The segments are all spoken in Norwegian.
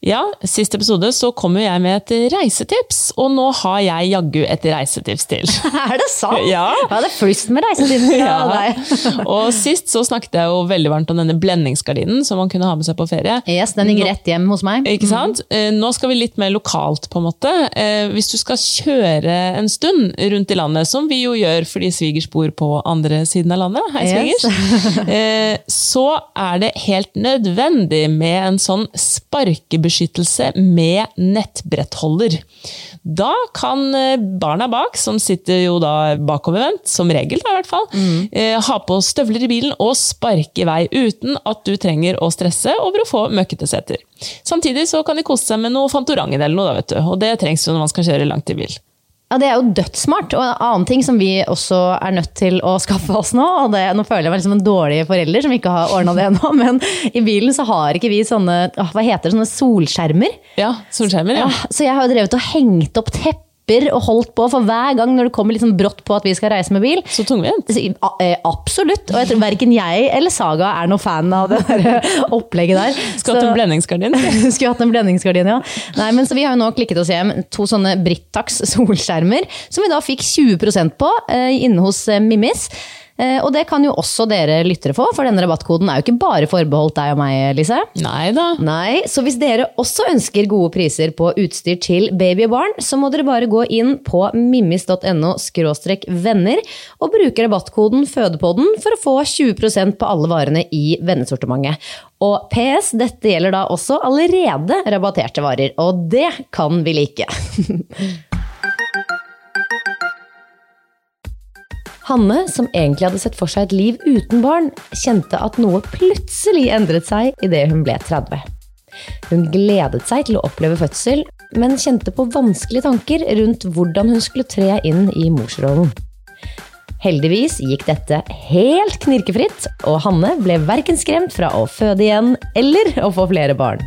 Ja, sist episode så kom jo jeg med et reisetips, og nå har jeg jaggu et reisetips til. Er det sant? Ja. Jeg er flust med reisetips fra Ja. deg. Og sist så snakket jeg jo veldig varmt om denne blendingsgardinen som man kunne ha med seg på ferie. Yes, den gikk rett hjem hos meg. Ikke sant? Mm. Nå skal vi litt mer lokalt, på en måte. Eh, Hvis du skal kjøre en stund rundt i landet, som vi jo gjør fordi svigers bor på andre siden av landet, hei svigers, yes. så er det helt nødvendig med en sånn sparkebeskyttelse med nettbrettholder. Da kan eh, barna bak, som sitter jo da bakovervendt, som regel da i hvert fall, eh, ha på støvler i bilen og sparke i vei uten at du trenger å stresse over å få møkkete seter. Samtidig så kan de kose seg med noe Fantorangen eller noe, da, vet du. Og det trengs jo når man skal kjøre langt i bil. Ja, Det er jo dødssmart. Og en annen ting som vi også er nødt til å skaffe oss nå, og det, nå føler jeg meg som en dårlig forelder som ikke har ordna det ennå, men i bilen så har ikke vi sånne hva heter det, sånne solskjermer. Ja, solskjermer, ja. Ja, så jeg har jo drevet og hengt opp tepper og holdt på, for hver gang når det kommer sånn brått på at vi skal reise med bil, Så tungvint. A- eh, Absolutt. Og jeg tror verken jeg eller Saga er noen fan av det der opplegget der. Skal hatt en blendingsgardin. Skulle hatt en blendingsgardin, ja. Nei, men så Vi har jo nå klikket oss hjem to sånne Brittax solskjermer, som vi da fikk 20% på eh, inne hos eh, Mimmis. Eh, og det kan jo også dere lyttere få, for denne rabattkoden er jo ikke bare forbeholdt deg og meg, Lise. Nei da. Nei, så hvis dere også ønsker gode priser på utstyr til baby og barn, så må dere bare gå inn på mimmis.no venner og bruke rabattkoden Fødepodden for å få 20% på alle varene i vennesortimentet. Og PS, dette gjelder da også allerede rabatterte varer, og det kan vi like. Hanne, som egentlig hadde sett for seg et liv uten barn, kjente at noe plutselig endret seg idet hun ble 30. Hun gledet seg til å oppleve fødsel, men kjente på vanskelige tanker rundt hvordan hun skulle tre inn i morsrollen. Heldigvis gikk dette helt knirkefritt, og Hanne ble verken skremt fra å føde igjen eller å få flere barn.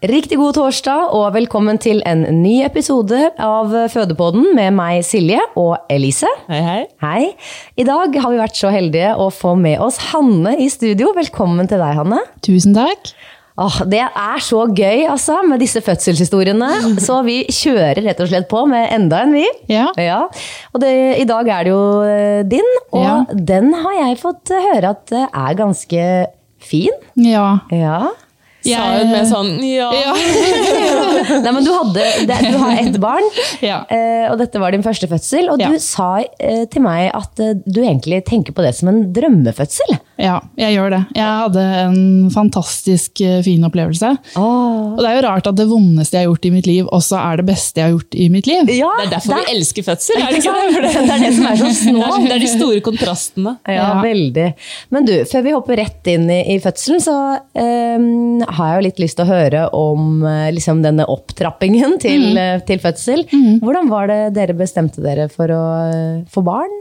Riktig god torsdag, og velkommen til en ny episode av Fødepodden med meg, Silje, og Elise. Hei, hei. Hei. I dag har vi vært så heldige å få med oss Hanne i studio. Velkommen til deg, Hanne. Tusen takk. Åh, det er så gøy altså, med disse fødselshistoriene, så vi kjører rett og slett på med enda en, vi. Ja. ja. Og det, i dag er det jo eh, din, og Ja. den har jeg fått eh, høre at eh, er ganske fin. Ja. Ja. Sa hun med sånn ja. Nei, men du, hadde, du har ett barn, Ja. eh, og dette var din første fødsel. Og Ja. du sa eh, til meg at eh, du egentlig tenker på det som en drømmefødsel. Ja, jeg gjør det. Jeg hadde en fantastisk eh, fin opplevelse. Oh. Og det er jo rart at det vondeste jeg har gjort i mitt liv, også er det beste jeg har gjort i mitt liv. Ja, Det er derfor vi elsker fødsel, er det Ikke det? det, Det er det som er så det, snålt. er, det er de store kontrastene. Ja, Ja. veldig. Men du, før vi hopper rett inn i, i fødselen, så um, har jeg jo litt lyst til å høre om eh, liksom denne opptrappingen til, Mm. eh, til fødsel. Hvordan var det dere bestemte dere for å få barn?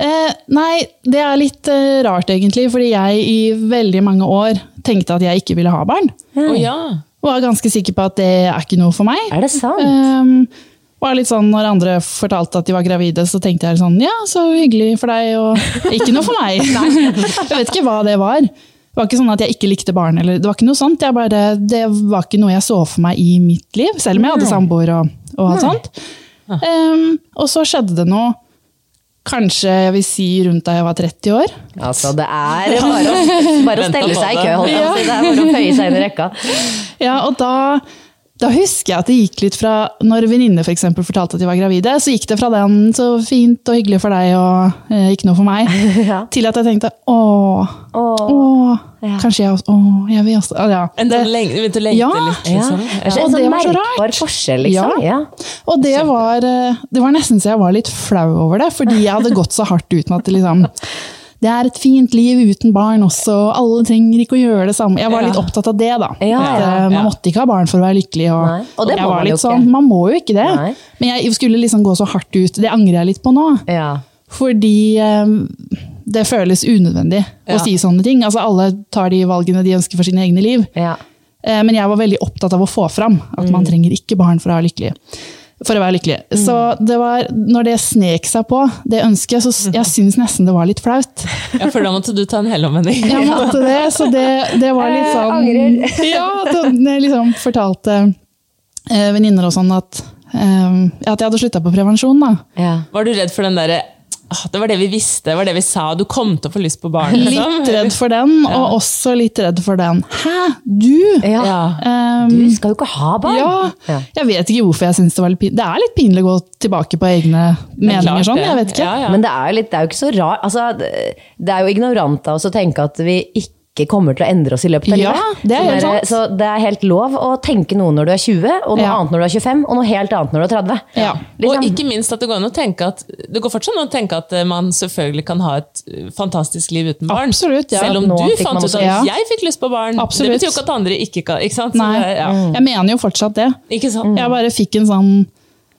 Eh, nei, det er litt eh, rart egentlig, fordi jeg i veldig mange år tenkte at jeg ikke ville ha barn. Å ja. Var ganske sikker på at det er ikke noe for meg. Er det sant? Eh, var litt sånn, når andre fortalte at de var gravide, så tenkte jeg sånn Ja, så hyggelig for deg, og ikke noe for meg. jeg vet ikke hva det var. Det var ikke sånn at jeg ikke likte barn. Eller, det var ikke noe sånt. Jeg bare, det var ikke noe jeg så for meg i mitt liv, selv om jeg hadde samboer og, og alt sånt. Um, og så skjedde det noe kanskje jeg vil si rundt da jeg var 30 år. Altså, det er bare å, bare å stelle seg i kø, holdt jeg på å si. Det er bare å føye seg inn i rekka. Ja, og da, da husker jeg at det gikk litt fra Når venninner for eksempel fortalte at de var gravide, så gikk det fra den 'så fint og hyggelig for deg' og eh, ikke noe for meg, Ja. til at jeg tenkte 'åh, Åh. åh, Ja. kanskje jeg også Åh, jeg vil også ja. En sånn begynte å lengte Ja. litt, liksom. Ja. er Og det sånn var så rart. forskjell, liksom. Ja. Ja. Og det var, eh, det var nesten så jeg var litt flau over det, fordi jeg hadde gått så hardt ut med at det liksom det er et fint liv uten barn også, og alle trenger ikke å gjøre det samme. Jeg var litt opptatt av det, da. Ja, ja, eh, man ja. måtte ikke ha barn for å være lykkelig. Og, og det jeg var man litt sånn, Man må jo ikke det. Nei. Men jeg skulle liksom gå så hardt ut. Det angrer jeg litt på nå. Ja. Fordi um, det føles unødvendig å si sånne ting. Altså Alle tar de valgene de ønsker for sine egne liv. Ja. Eh, Men jeg var veldig opptatt av å få fram at man trenger ikke barn for å være lykkelig. For å være lykkelig. Så det var, når det snek seg på, det ønsket, så s- jeg syns nesten det var litt flaut. Ja, for da måtte du ta en helomvending. Jeg måtte det, så det, det var litt sånn angrer. Ja, det liksom fortalte eh, venninner og sånn at, eh, at jeg hadde slutta på prevensjon. da. Ja. Var du redd for den derre «Åh, Det var det vi visste, det var det vi sa, du kom til å få lyst på barn? liksom?» Litt redd for den, og også litt redd for den. Hæ, du? Ja. Eh, Du skal jo ikke ha barn! Ja, jeg vet ikke hvorfor jeg syns det var litt pinlig. Det er litt pinlig å gå tilbake på egne meninger sånn, jeg vet ikke. Ja, ja. Men det er litt, det er jo ikke så rart. Altså, det det er jo ignorant av oss å tenke at vi ikke kommer til å endre oss i løpet av Ja, livet. det er Så helt sant. Så det er helt lov å tenke noe når du er 20, og noe Ja. annet når du er 25, og noe helt annet når du er 30. Ja. Liksom. Og ikke minst at det går an å tenke at det går fortsatt an å tenke at eh, man selvfølgelig kan ha et eh, fantastisk liv uten barn. Absolutt, ja. Selv om Nå du fant ut også- at Ja. jeg fikk lyst på barn. Absolutt. Det betyr jo ikke at andre ikke kan. Ikke sant? Så Nei, det- ja. jeg mener jo fortsatt det. Ikke sant? Jeg bare fikk en sånn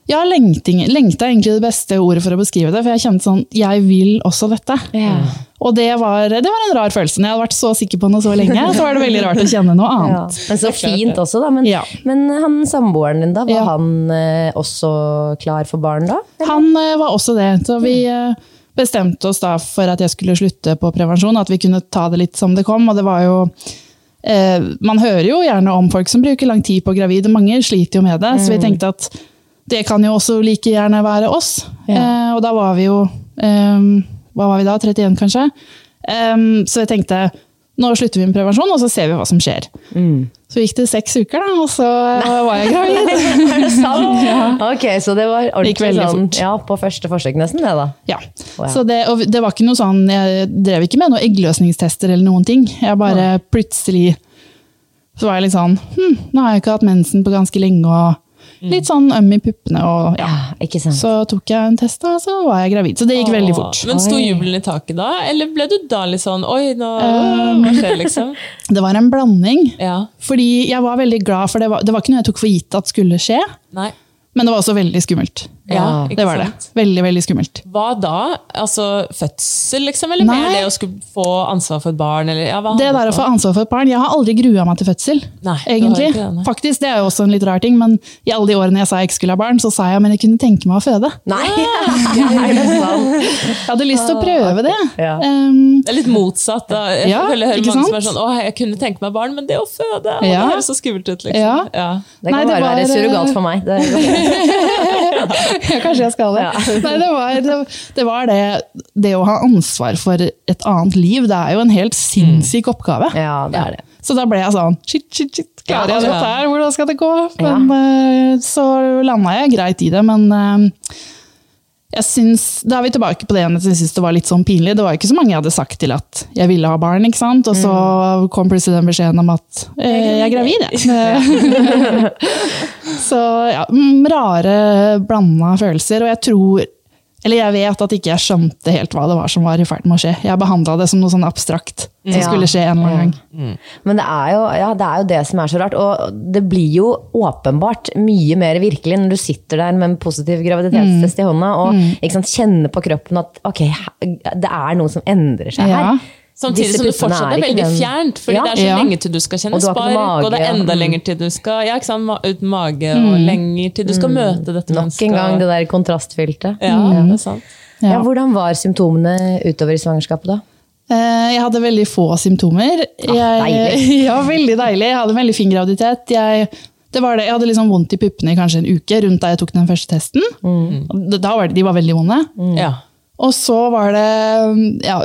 Ja, lengting. Lengta er egentlig det beste ordet for å beskrive det, for jeg kjente sånn Jeg vil også dette. Ja. Og det var, det var en rar følelse. Når jeg hadde vært så sikker på noe så lenge, så var det veldig rart å kjenne noe Ja. annet. Men så fint også, da. Men, Ja. men han samboeren din, da, var Ja. han eh, også klar for barn da? Han eh, var også det. Så vi eh, bestemte oss da for at jeg skulle slutte på prevensjon, at vi kunne ta det litt som det kom. Og det var jo eh, Man hører jo gjerne om folk som bruker lang tid på gravide. mange sliter jo med det. Så vi tenkte at det kan jo også like gjerne være oss. Eh, og da var vi jo eh, Hva var vi da? 31, kanskje? Um, så jeg tenkte nå slutter vi med prevensjon, og så ser vi hva som skjer. Så gikk det seks uker, da, og så var jeg gravid. Er det sant? Ok, så det var ordentlig sånn ja, på første forsøk nesten, det da. Ja. Wow. Så det, og det var ikke noe sånn, jeg drev ikke med noen eggløsningstester eller noen ting. Jeg bare plutselig så var jeg litt sånn hm, Nå har jeg ikke hatt mensen på ganske lenge, og litt sånn øm i puppene. Og, ja. Ja, ikke sant? Så tok jeg en test, og så var jeg gravid. Så det gikk veldig fort. Men sto jubelen i taket da, eller ble du da litt sånn Oi, nå um, Hva skjer, liksom? Det var en blanding. Ja. Fordi jeg var veldig glad, for det var, det var ikke noe jeg tok for gitt at skulle skje. Nei. Men det var også veldig skummelt. Ja, Det var det. Veldig, veldig skummelt. Hva da? Altså fødsel, liksom? Eller Nei. mer det å skulle få ansvar for et barn? Eller, ja, hva Det der å få ansvar for et barn Jeg har aldri grua meg til fødsel. Nei, egentlig. Det, det. Faktisk, Det er jo også en litt rar ting, men i alle de årene jeg sa jeg ikke skulle ha barn, så sa jeg men jeg kunne tenke meg å føde. Nei, er det sant? Jeg hadde lyst til å prøve det. Ja. Um, Det er litt motsatt. da. Jeg Ja, hører mange som er sånn Å, jeg kunne tenke meg barn, men det å føde å, Ja. Det høres så skummelt ut, liksom. Ja. Ja. Det kan Nei, det bare være surrogat for meg. Det ja, kanskje jeg skal det. Ja. Nei, det var, det, det, var det, det å ha ansvar for et annet liv, det er jo en helt sinnssyk oppgave. ja, det er det. Så da ble jeg sånn Shit, shit, shit. Klarer jeg Ja. dette her? Hvordan skal det gå? Ja. Men eh, så landa jeg greit i det, men eh, jeg synes, Da er vi tilbake på det at jeg syns det var litt sånn pinlig. Det var ikke så mange jeg hadde sagt til at jeg ville ha barn, ikke sant? og så Mm. kom plutselig den beskjeden om at eh, jeg er gravid. Jeg. så ja, mm, rare blanda følelser. Og jeg tror Eller jeg vet at ikke jeg skjønte helt hva det var som var i ferd med å skje. Jeg behandla det som noe sånn abstrakt som Ja. skulle skje en eller annen gang. Men det er, jo, ja, det er jo det som er så rart. Og det blir jo åpenbart mye mer virkelig når du sitter der med en positiv graviditetstest i hånda og ikke sant, kjenner på kroppen at ok, det er noe som endrer seg Ja. her. Samtidig som det fortsatt er er veldig fjernt, fordi Ja. det er så Ja. lenge til du skal kjenne Og du spark, mage, og det er enda Mm. lenger til du skal ja, ikke sant, ma- uten mage, og lenger til du skal møte dette Nok mennesket. en gang det der kontrastfylte. Ja, det er sant. Ja. Ja. hvordan var symptomene utover i svangerskapet da? Eh, Jeg hadde veldig få symptomer. Ah, Jeg, ja, veldig deilig. Jeg hadde en veldig fin graviditet. Jeg, det var det. jeg hadde liksom vondt i puppene i kanskje en uke rundt da jeg tok den første testen. Mm. Var det, de var veldig vonde. Ja. Og så var det ja,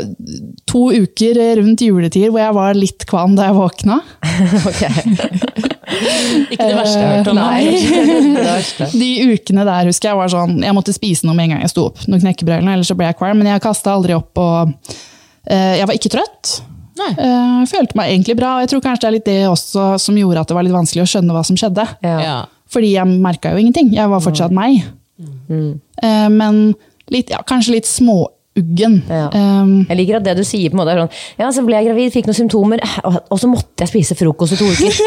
to uker rundt juletid hvor jeg var litt kvalm da jeg våkna. Ikke det verste jeg har hørt om. Nei. De ukene der husker jeg var sånn, jeg måtte spise noe med en gang jeg sto opp. Noen knekkebrød eller ellers så ble jeg kvalm. Men jeg kasta aldri opp. og eh, Jeg var ikke trøtt. Nei. Eh, Jeg følte meg egentlig bra. og Jeg tror kanskje det er litt det også som gjorde at det var litt vanskelig å skjønne hva som skjedde. Ja. Fordi jeg merka jo ingenting. Jeg var fortsatt meg. Eh, Men litt, ja, kanskje litt småuggen. Ja. Um, Jeg liker at det du sier, på en måte er sånn Ja, så ble jeg gravid, fikk noen symptomer, og, så måtte jeg spise frokost i to uker.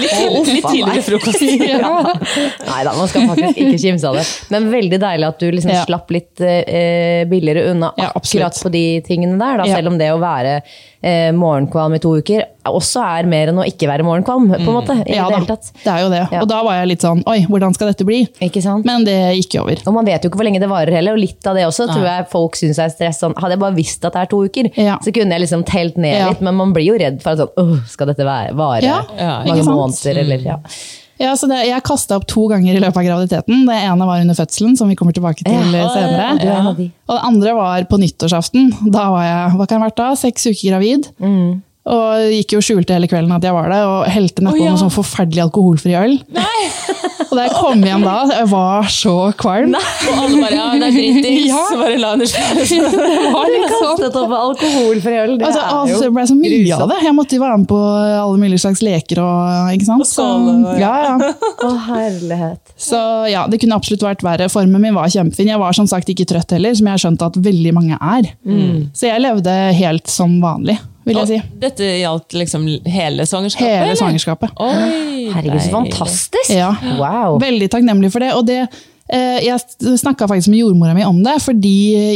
Litt, tidlig, litt tidligere frokost. Nei da, man skal faktisk ikke kimse av det. Men veldig deilig at du liksom Ja. slapp litt eh, billigere unna Ja, akkurat på de tingene der. Da, Selv om det å være eh, morgenkvalm i to uker også er mer enn å ikke være morgenkvalm. på en måte, i ja det da, hele tatt. det er jo det. Ja. Og da var jeg litt sånn Oi, hvordan skal dette bli? Ikke sant? Men det gikk over. Og man vet jo ikke hvor lenge det varer heller, og litt av det også tror jeg folk syns er stress. Sånn, hadde jeg bare visst at det er to uker, Ja. så kunne jeg liksom telt ned litt, men man blir jo redd for at sånn, «Åh, skal dette være, vare mange måneder, eller ja. Ja, så det, Jeg kasta opp to ganger i løpet av graviditeten. Det ene var under fødselen, som vi kommer tilbake til Ja. senere. Ja. Og det andre var på nyttårsaften. Da var jeg hva kan det ha vært da, seks uker gravid. Mm. Og gikk jo skjulte hele kvelden at jeg var der, og helte nedpå oh, ja. noe sånn forferdelig alkoholfri øl. og da jeg kom hjem da, jeg var så kvalm. Og alle bare ja, det er dritings. Ja. Så bare la henne slå. Kastet opp alkoholfri øl, det Altså, altså, det ble så mye av det. Jeg måtte jo være med på alle mulige slags leker. og ikke sant? Så, ja, ja. Å, herlighet. Så ja, det kunne absolutt vært verre. Formen min var kjempefin. Jeg var som sagt ikke trøtt heller, som jeg har skjønt at veldig mange er. Så jeg levde helt som vanlig, vil jeg si. Og Dette gjaldt liksom hele svangerskapet? Hele eller? svangerskapet. Oi, Herregud, så fantastisk! Ja. Wow. Veldig takknemlig for det. Og det eh, jeg snakka faktisk med jordmora mi om det, fordi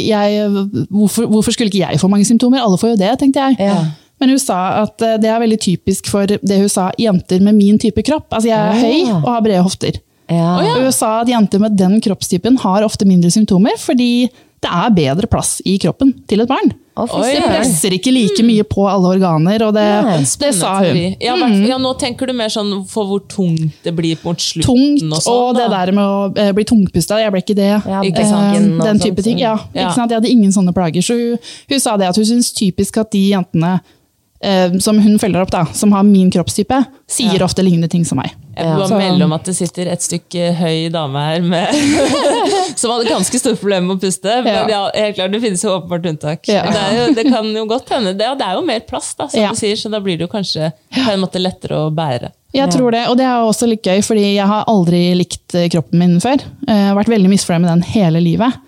jeg hvorfor, hvorfor skulle ikke jeg få mange symptomer? Alle får jo det, tenkte jeg. Ja. Men hun sa at eh, det er veldig typisk for det hun sa, jenter med min type kropp. Altså jeg er Ah. høy og har brede hofter. Ja. Og Hun sa at jenter med den kroppstypen har ofte mindre symptomer, fordi det er bedre plass i kroppen til et barn. Oi. Det presser ikke like mye på alle organer, og det, ja, det sa hun. Mm. Ja, hvert- ja, nå tenker du mer sånn for hvor tungt det blir mot slutten. Tungt, og, og, sånn, det der med å eh, bli tungpusta, jeg ble ikke det. Ja, Ikke Eh, sant, og den sånt, type ting, ja. Ja. Ikke sant? Jeg hadde ingen sånne plager. Så hun, hun sa det at hun syns typisk at de jentene eh, som hun følger opp, da, som har min kroppstype, sier Ja. ofte lignende ting som meg. Jeg må melde om at det sitter et stykke høy dame her med, som hadde ganske store problemer med å puste. Men ja, helt klart, det finnes jo åpenbart unntak. Ja. Det, jo, det kan jo godt hende. Det, det er jo mer plass, da, som Ja. du sier, så da blir det jo kanskje på en måte lettere å bære. Jeg tror det, og det er også litt gøy, fordi jeg har aldri likt eh, kroppen min før. Eh, Jeg har vært veldig misfornøyd med den hele livet.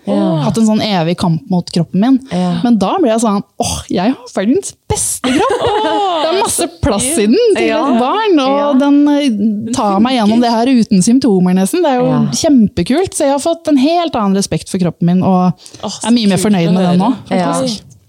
Hatt en sånn evig kamp mot kroppen min. Men da ble jeg sånn åh, jeg har verdens beste kropp! det er masse plass i den til et barn, og den tar meg gjennom det her uten symptomer, nesten. Det er jo Ja. kjempekult. Så jeg har fått en helt annen respekt for kroppen min, og er mye mer fornøyd med den nå. Ja.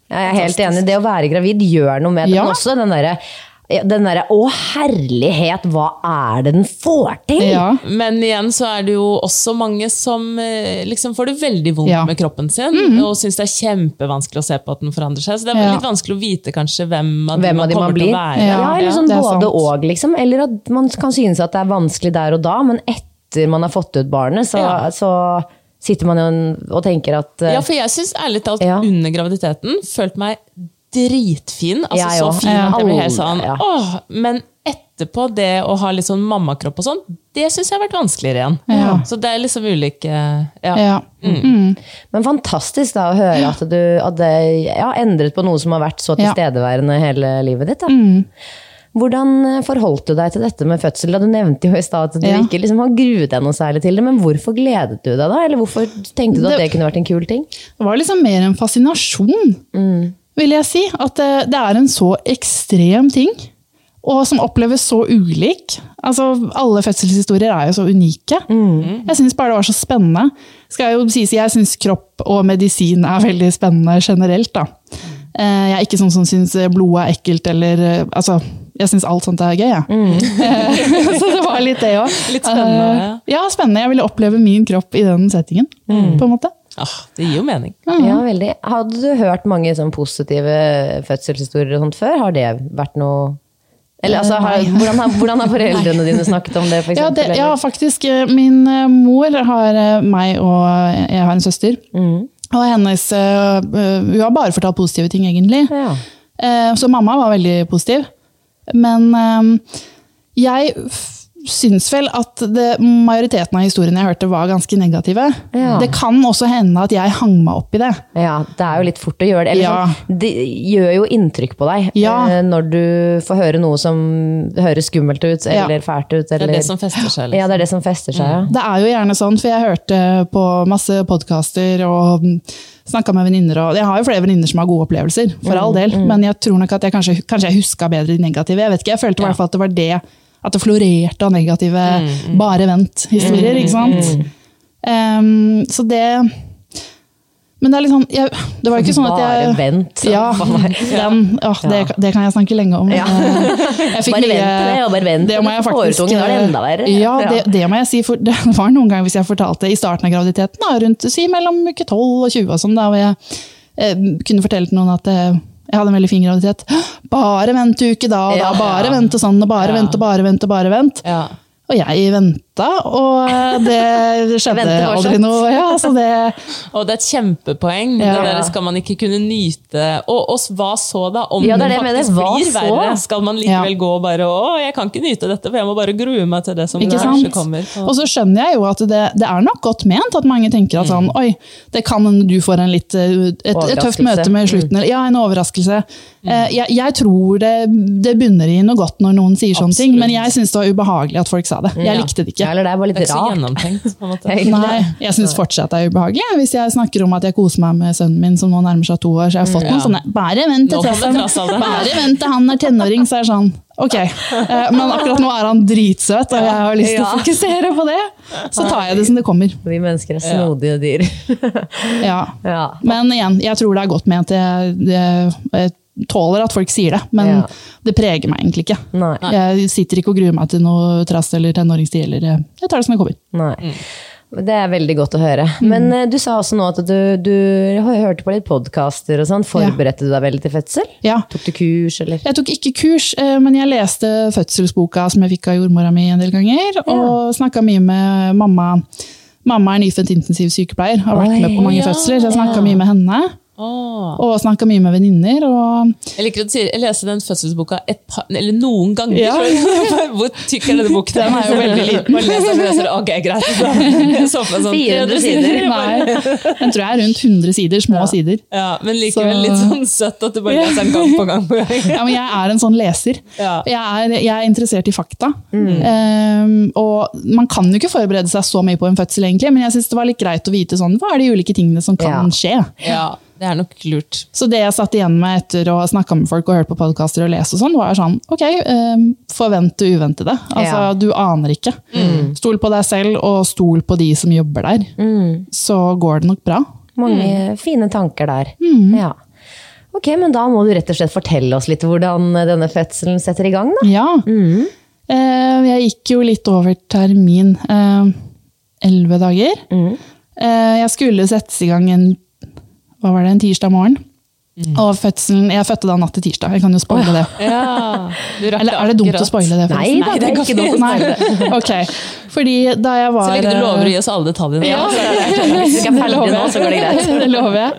Jeg er helt enig. Det å være gravid gjør noe med det. Ja. Også den derre ja, den derre Å, herlighet, hva er det den får til? Ja. Men igjen så er det jo også mange som eh, liksom får det veldig vondt Ja. med kroppen sin, og syns det er kjempevanskelig å se på at den forandrer seg. Så det er Ja. litt vanskelig å vite kanskje hvem av Hvem de av man de man blir. å være. Ja, Ja, eller sånn både sant. og, liksom. Eller at man kan synes at det er vanskelig der og da, men etter man har fått ut barnet, så, Ja. så sitter man jo og tenker at eh, Ja, for jeg syns ærlig talt Ja. under graviditeten følte meg dritfin. Altså Jeg så også. fin at jeg ble helt sånn Ja. åh, Men etterpå, det å ha litt sånn mammakropp og sånn, det syns jeg har vært vanskeligere igjen. Ja. Så det er liksom ulike ja. Ja. Men fantastisk da å høre at du hadde ja, endret på noe som har vært så Ja. tilstedeværende hele livet ditt. Da. Hvordan eh, forholdt du deg til dette med fødsel? Da du nevnte jo i stad at du Ja. ikke liksom har gruet deg noe særlig til det, men hvorfor gledet du deg da? Eller hvorfor tenkte du at Det- det kunne vært en kul ting? Det var liksom mer en fascinasjon, vil jeg si. At det, er en så ekstrem ting. Og som oppleves så ulik. Altså, alle fødselshistorier er jo så unike. Jeg syns bare det var så spennende. Skal jeg jo sies, jeg syns kropp og medisin er veldig spennende generelt. da. Eh, Jeg er ikke sånn som syns blodet er ekkelt, eller eh, altså, Jeg syns alt sånt er gøy, jeg. så det var litt det òg. Litt spennende, ja. Ja, spennende. Jeg ville oppleve min kropp i den settingen. på en måte. Ah, det gir jo mening. Ja, veldig. Hadde du hørt mange sånn positive fødselshistorier og sånt før? Har det vært noe Eller altså, har, hvordan, har, hvordan har foreldrene dine snakket om det, for Ja, eksempel? det, ja, faktisk. eh, Min eh, mor har eh, meg og jeg har en søster. Og hennes Hun har bare fortalt positive ting, egentlig. Ja. Eh, Så mamma var veldig positiv. Men jeg syns vel at det, majoriteten av historiene jeg hørte, var ganske negative. Ja. Det kan også hende at jeg hang meg opp i det. ja, det er jo litt fort å gjøre det. Eller Ja. sånn, det gjør jo inntrykk på deg Ja. eh, når du får høre noe som høres skummelt ut, Ja. eller fælt ut. Det er det som fester seg. Ja, Liksom. det er det som fester seg, ja. Det er jo gjerne sånn, for jeg hørte på masse podkaster og snakka med venninner. Jeg har jo flere venninner som har gode opplevelser, for all del. Men jeg tror nok at jeg kanskje, kanskje jeg huska bedre de negative. Jeg vet ikke, jeg følte i hvert fall at det var det at det florerte av negative bare vent-historier. ikke sant? Um, så det Men det er litt sånn jeg, Det var ikke sånn at jeg Bare vent. Ja, den, ja, det, det kan jeg snakke lenge om. Ja. Fikk Bare vent på det, og bare vent det må jeg faktisk er det enda verre. Ja, Ja. det, det må jeg si. For det var noen ganger hvis jeg fortalte i starten av graviditeten, da, rundt si mellom uke 12 og 20, og sånn, da, hvor jeg eh, kunne fortelle til noen at eh, jeg hadde en veldig fin graviditet. Bare vent uke da, og da, bare vent og sånn, og bare vent og bare vent og bare vent. Ja. Og jeg venta, og eh, det skjedde aldri noe. Ja, så det, Og det er et kjempepoeng. Ja. Det der skal man ikke kunne nyte. Og, og hva så, da? Om Ja, det det faktisk Hva blir så? verre? Skal man likevel Ja. gå og bare Å, jeg kan ikke nyte dette, for jeg må bare grue meg til det som Ikke kanskje sant? kommer. Og så skjønner jeg jo at det, det er nok godt ment at mange tenker at sånn, oi, det kan hende du får en litt, eh, et, et tøft møte med slutten. Eller, ja, en overraskelse. Mm. Jeg, jeg tror det, det bunner i noe godt når noen sier sånne ting, men jeg syns det var ubehagelig at folk sa det. Jeg likte det Ja, eller det er bare Det er litt ikke så gjennomtenkt. på en måte. Nei, jeg syns fortsatt det er ubehagelig. Hvis jeg snakker om at jeg koser meg med sønnen min som nå nærmer seg to år, så jeg har fått noen Ja. sånne Bare vent til trassalderen. Bare vent til han er tenåring, så er det sånn. Ok, eh, men akkurat nå er han dritsøt, og jeg har lyst til å fokusere på det. Så tar jeg det som det kommer. Vi mennesker er snodige dyr. Ja. ja. Men igjen, jeg tror det er godt ment. Jeg, jeg, jeg tåler at folk sier det, men Ja. det preger meg egentlig ikke. Nei. Jeg sitter ikke og gruer meg til noe trass eller tenåringstid. Eller, eh, jeg tar det som det kommer. Nei. Det er veldig godt å høre. Men mm. du sa også nå at du, du hørte på litt podkaster og sånn. Forberedte du deg veldig til fødsel? Ja. Tok du kurs, eller? Jeg tok ikke kurs, eh, men jeg leste fødselsboka som jeg fikk av jordmora mi en del ganger, og snakka mye med mamma. Mamma er nyfødt intensivsykepleier, har vært Oi, med på mange ja. fødsler, så jeg snakka mye med henne. Åh. Og snakka mye med venninner. Og Jeg liker jeg leser den fødselsboka et par, eller noen ganger. Ja. Hvor tykk er denne boken? Den er jo veldig liten. Og leser leser. Ok, greit. Så for sånn 400 sider. Nei, den tror jeg er rundt 100 sider, små sider. Ja, men likevel Så- litt sånn søtt at du bare leser den gang på gang. på gang. Ja, men jeg er en sånn leser. Ja. Jeg, er, jeg er interessert i fakta. Ehm, og man kan jo ikke forberede seg så mye på en fødsel, egentlig, men jeg synes det var litt greit å vite sånn, hva er de ulike tingene som kan Ja. skje. Ja, det er nok lurt. Så det jeg satt igjen med etter å ha snakka med folk og hørt på podkaster og lest, og sånn, var sånn ok, ehm, forvent det uventede. Altså, Ja. Du aner ikke. Stol på deg selv, og stol på de som jobber der. Så går det nok bra. Mange fine tanker der. Ja. Ok, men da må du rett og slett fortelle oss litt hvordan denne fødselen setter i gang, da. Ja. Eh, jeg gikk jo litt over termin. eh, Elleve dager. Eh, jeg skulle settes i gang en, hva var det, en tirsdag morgen. Og fødselen, Jeg fødte da natt til tirsdag. Jeg kan jo spoile det. Ja, Eller er det dumt å spoile det? Nei, nei, det er ikke dumt Nei. Ok, fordi da jeg var Så lenge du eh, lover å gi oss alle detaljene. Ja, Hvis vi ikke er det nå, så går det greit. Det lover jeg.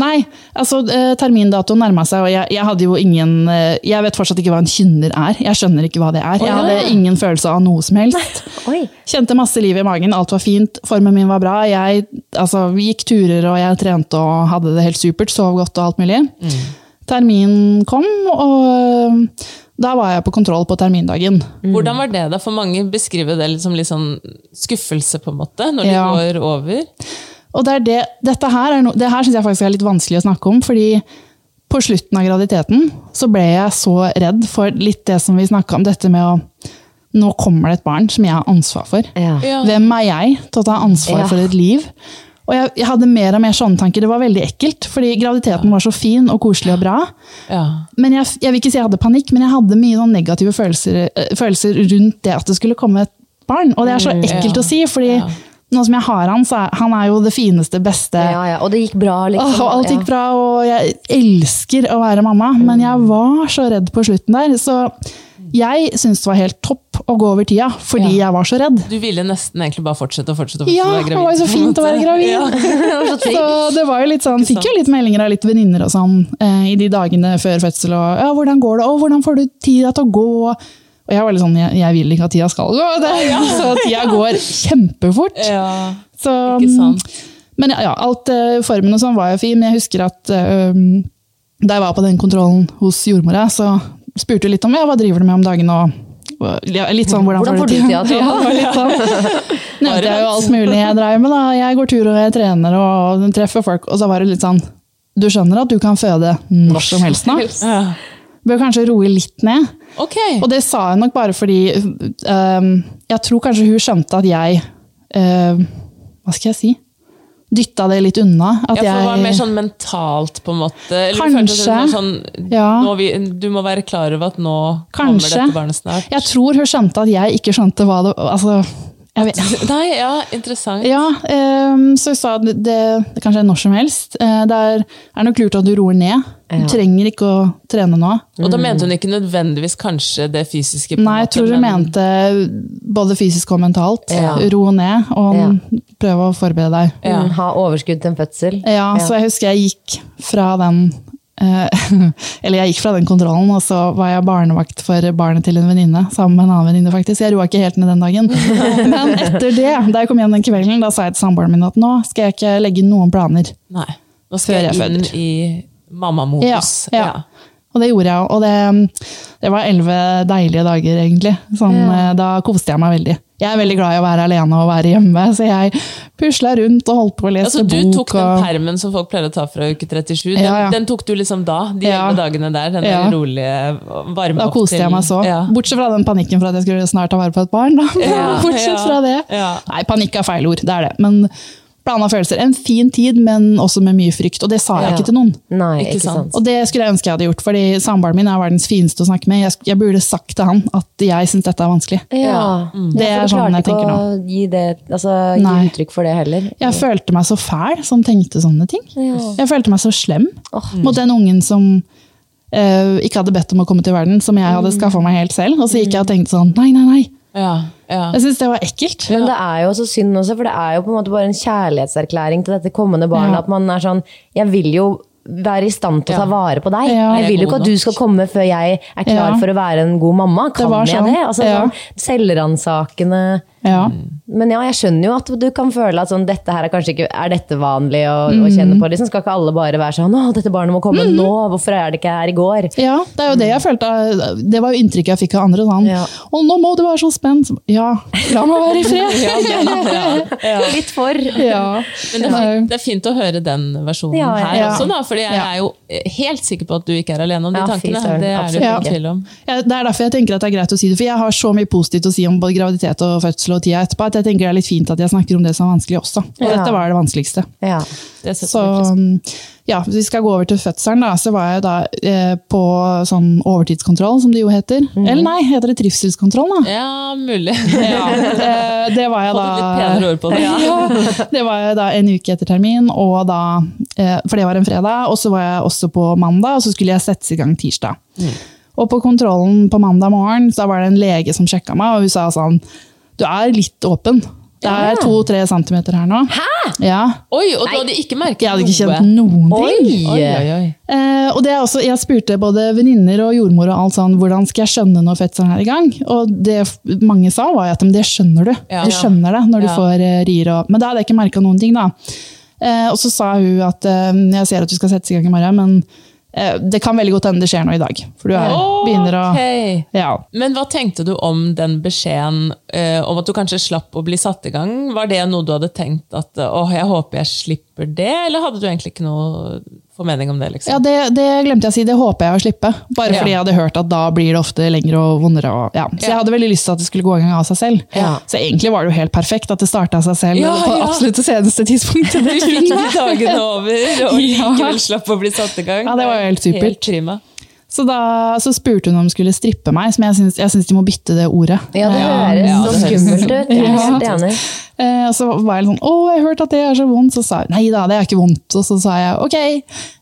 Nei, altså eh, termindatoen nærma seg, og jeg, jeg hadde jo ingen eh, Jeg vet fortsatt ikke hva en kynner er. Jeg skjønner ikke hva det er. Jeg hadde ingen følelse av noe som helst. Oi. Kjente masse liv i magen, alt var fint, formen min var bra. Jeg altså, vi gikk turer og jeg trente og hadde det helt supert, sov godt og alt mulig. termin kom, og da var jeg på kontroll på termindagen. Hvordan var det da? For mange beskriver det som litt sånn skuffelse, på en måte, når de Ja. går over. Og det, er det, dette her, er no, det her syns jeg faktisk er litt vanskelig å snakke om, fordi på slutten av graviditeten så ble jeg så redd for litt det som vi snakka om, dette med å Nå kommer det et barn som jeg har ansvar for. Ja. Ja. Hvem er jeg til å ta ansvar Ja. for et liv? Og jeg, jeg hadde mer og mer sånne tanker. Det var veldig ekkelt, fordi graviditeten var så fin og koselig og bra. Ja. Men jeg, jeg vil ikke si jeg hadde panikk, men jeg hadde mye sånn negative følelser, eh, følelser rundt det at det skulle komme et barn. Og det er så ekkelt Ja. å si, fordi Ja. Nå som jeg har han, så er han er jo det fineste, beste Ja, ja. Og det gikk bra, liksom. Og alt gikk Ja. bra, og jeg elsker å være mamma, men jeg var så redd på slutten der. Så jeg syntes det var helt topp å gå over tida, fordi Ja. jeg var så redd. Du ville nesten egentlig bare fortsette og fortsette. og fortsette Ja, å være det var jo så fint å være gravid. Ja. Så det var jo litt sånn, fikk jo litt meldinger av litt venninner og sånn eh, i de dagene før fødsel. Og ja, hvordan går det? og hvordan får du tida til å gå? Og jeg var litt sånn, jeg, jeg vil ikke at tida skal gå. Det, Så tida går kjempefort. Ja. Så, Ikke sant? Men ja, ja, alt eh, formen og sånn var jo fin. Men jeg husker at um, da jeg var på den kontrollen hos jordmora, så spurte hun litt om ja, hva driver du med om dagen. og ja, Litt sånn, hvordan, Hvordan får du tida til Ja, det litt sånn. Nevnte jeg jo alt mulig jeg dreiv med. da. Jeg går tur og jeg trener og treffer folk. Og så var det litt sånn Du skjønner at du kan føde når som helst nå? Bør kanskje roe litt ned. Ok. Og det sa hun nok bare fordi um, Jeg tror kanskje hun skjønte at jeg øhm, Hva skal jeg si? Dytta det litt unna. At Ja, for det var mer sånn mentalt, på en måte? Eller Kanskje. sånn, Ja. vi, Du må være klar over at nå Kanskje. kommer dette barnet snart. jeg tror hun skjønte at jeg ikke skjønte hva det altså, jeg vet, Nei, ja, interessant. Ja, øhm, så jeg sa at det, det kanskje når som helst. Eh, Det er, er nok lurt at du roer ned. Du Ja. trenger ikke å trene nå. Og da mente hun ikke nødvendigvis kanskje det fysiske? på Nei, jeg tror hun men- mente både fysisk og mentalt. Ja. Ro ned og Ja. prøve å forberede deg. Ja. Mm, Ha overskudd til en fødsel. Ja, så jeg husker jeg gikk fra den Eller jeg gikk fra den kontrollen, og så var jeg barnevakt for barnet til en venninne. Sammen med en annen venninne, faktisk. Jeg roa ikke helt ned den dagen. Men etter det, da jeg kom hjem den kvelden, da sa jeg til samboeren min at nå skal jeg ikke legge noen planer. Nei. Nå skal jeg inn i mammamodus. Ja, ja. Og det gjorde jeg. Og det, det var elleve deilige dager, egentlig. Sånn, Ja. eh, Da koste jeg meg veldig. Jeg er veldig glad i å være alene og være hjemme, så jeg pusla rundt og holdt på å lese Altså, du bok. tok den og... permen som folk pleier å ta fra uke 37. Den, Ja, ja. den tok du liksom da? De Ja. dagene der? Den Ja. rolige, varme Da koste koste jeg meg så. Bortsett fra den panikken for at jeg skulle snart ta vare på et barn. Da. Bortsett fra det. ja. Nei, panikk er feil ord, det er det. Men blanda følelser. En fin tid, men også med mye frykt. Og det sa jeg Ja. ikke til noen. Nei, Ikke ikke, sant. sant. Og det skulle jeg ønske jeg hadde gjort, fordi samboeren min er verdens fineste å snakke med. Jeg, jeg burde sagt til han at jeg syns dette er vanskelig. Ja, Det er du sånn klarte jeg tenker ikke å gi, det, altså, gi uttrykk for det heller. Jeg følte meg så fæl som tenkte sånne ting. Ja. Jeg følte meg så slem oh. mot den ungen som Uh, ikke hadde bedt om å komme til verden, som jeg hadde skaffa meg helt selv. Og så gikk jeg og tenkte sånn nei, nei, nei. Ja, ja. Jeg syns det var ekkelt. Men det er jo så synd også, for det er jo på en måte bare en kjærlighetserklæring til dette kommende barnet. Ja. At man er sånn Jeg vil jo være i stand til å ta vare på deg. Ja. Jeg vil jo ikke at du skal komme før jeg er klar Ja. for å være en god mamma. Kan jeg sånn. det? Altså, Ja. sånn, Selvransakende Ja. Men ja, jeg skjønner jo at du kan føle at sånn, dette her er kanskje ikke Er dette vanlig å, å kjenne på? Liksom, skal ikke alle bare være sånn Å, dette barnet må komme nå! Hvorfor er det ikke her i går? ja, det er jo det jeg følte. Det var jo inntrykket jeg fikk av andre. Sånn. Ja. 'Å, nå må du være så spent. Ja, la meg være i fred. Litt for. Ja. Men det er, fint, det er fint å høre den versjonen Ja, ja. her også, da, fordi jeg er jo helt sikker på at du ikke er alene om de Ja, tankene. søren, Det er det jo ikke ikke. tvil om. Ja, det er derfor jeg tenker at det er greit å si det, for jeg har så mye positivt å si om både graviditet og fødsel og tida etterpå, at jeg tenker det er litt fint at jeg snakker om det som er vanskelig også. Og Ja. dette var det vanskeligste. Ja. Det Så på. ja, hvis vi skal gå over til fødselen, da, så var jeg da eh, på sånn overtidskontroll, som det jo heter. Mm. Eller nei, heter det trivselskontroll, da? Ja, mulig. Ja, eh, det var jeg da litt penere ord på det. Ja, det var jeg da en uke etter termin, og da, eh, for det var en fredag. Og så var jeg også på mandag, og så skulle jeg settes i gang tirsdag. Og på kontrollen på mandag morgen så var det en lege som sjekka meg, og hun sa sånn Du er litt åpen. Det er to-tre centimeter her nå. Hæ?! Ja. Oi, og du hadde ikke merket noe? Jeg hadde ikke kjent noen ting. Oi! Oi, oi. Eh, og det er også, jeg spurte både venninner og jordmor og alt sånn, hvordan skal jeg skjønne når fødselen er i gang. Og det mange sa var at det skjønner du. Ja. Du skjønner det når du Ja. får eh, rier. Og, men da hadde jeg ikke merka noen ting. da. Eh, og så sa hun at eh, jeg ser at du skal settes i gang i morgen, men det kan veldig godt hende det skjer noe i dag. For du er, begynner å ja. Men hva tenkte du om den beskjeden eh, om at du kanskje slapp å bli satt i gang? Var det noe du hadde tenkt at åh, jeg håper jeg slipper det, eller hadde du egentlig ikke noe formening om det? liksom? Ja, det, det glemte jeg å si. Det håper jeg å slippe. Bare Ja. fordi jeg hadde hørt at da blir det ofte lengre og vondere. Og, ja. Så jeg hadde veldig lyst til at det skulle gå i gang av seg selv. Ja. Så egentlig var det jo helt perfekt at det starta av seg selv Ja, på ja. absolutt det seneste tidspunktet. Du fikk de dagene over, og Ja. likevel slapp å bli satt i gang. Ja, det var jo helt supert. Helt prima. Så da så spurte hun om hun skulle strippe meg, som jeg syns, de må bytte det ordet. Ja, det høres ja, så skummelt ut. Jeg er Ja. Eh, og så var jeg litt sånn 'Å, jeg har hørt at det er så vondt.' Så sa jeg nei da, det er ikke vondt. Og så sa jeg ok,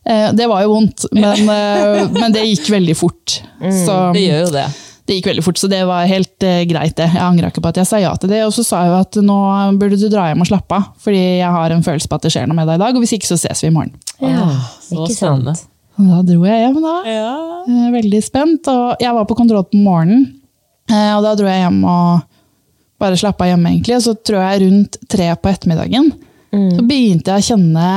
eh, det var jo vondt, men, eh, men det gikk veldig fort. Så, Det gjør jo det. det gikk veldig fort, så det var helt eh, greit, det. Jeg angra ikke på at jeg sa ja til det. Og så sa jeg jo at nå burde du dra hjem og slappe av, fordi jeg har en følelse på at det skjer noe med deg i dag, og hvis ikke så ses vi i morgen. Ja, Så ikke spennende. Og da dro jeg hjem, da. Ja. Eh, Veldig spent. Og jeg var på kontroll på morgenen, eh, og da dro jeg hjem og bare slappa av hjemme, egentlig. Og så tror jeg rundt tre på ettermiddagen så begynte jeg å kjenne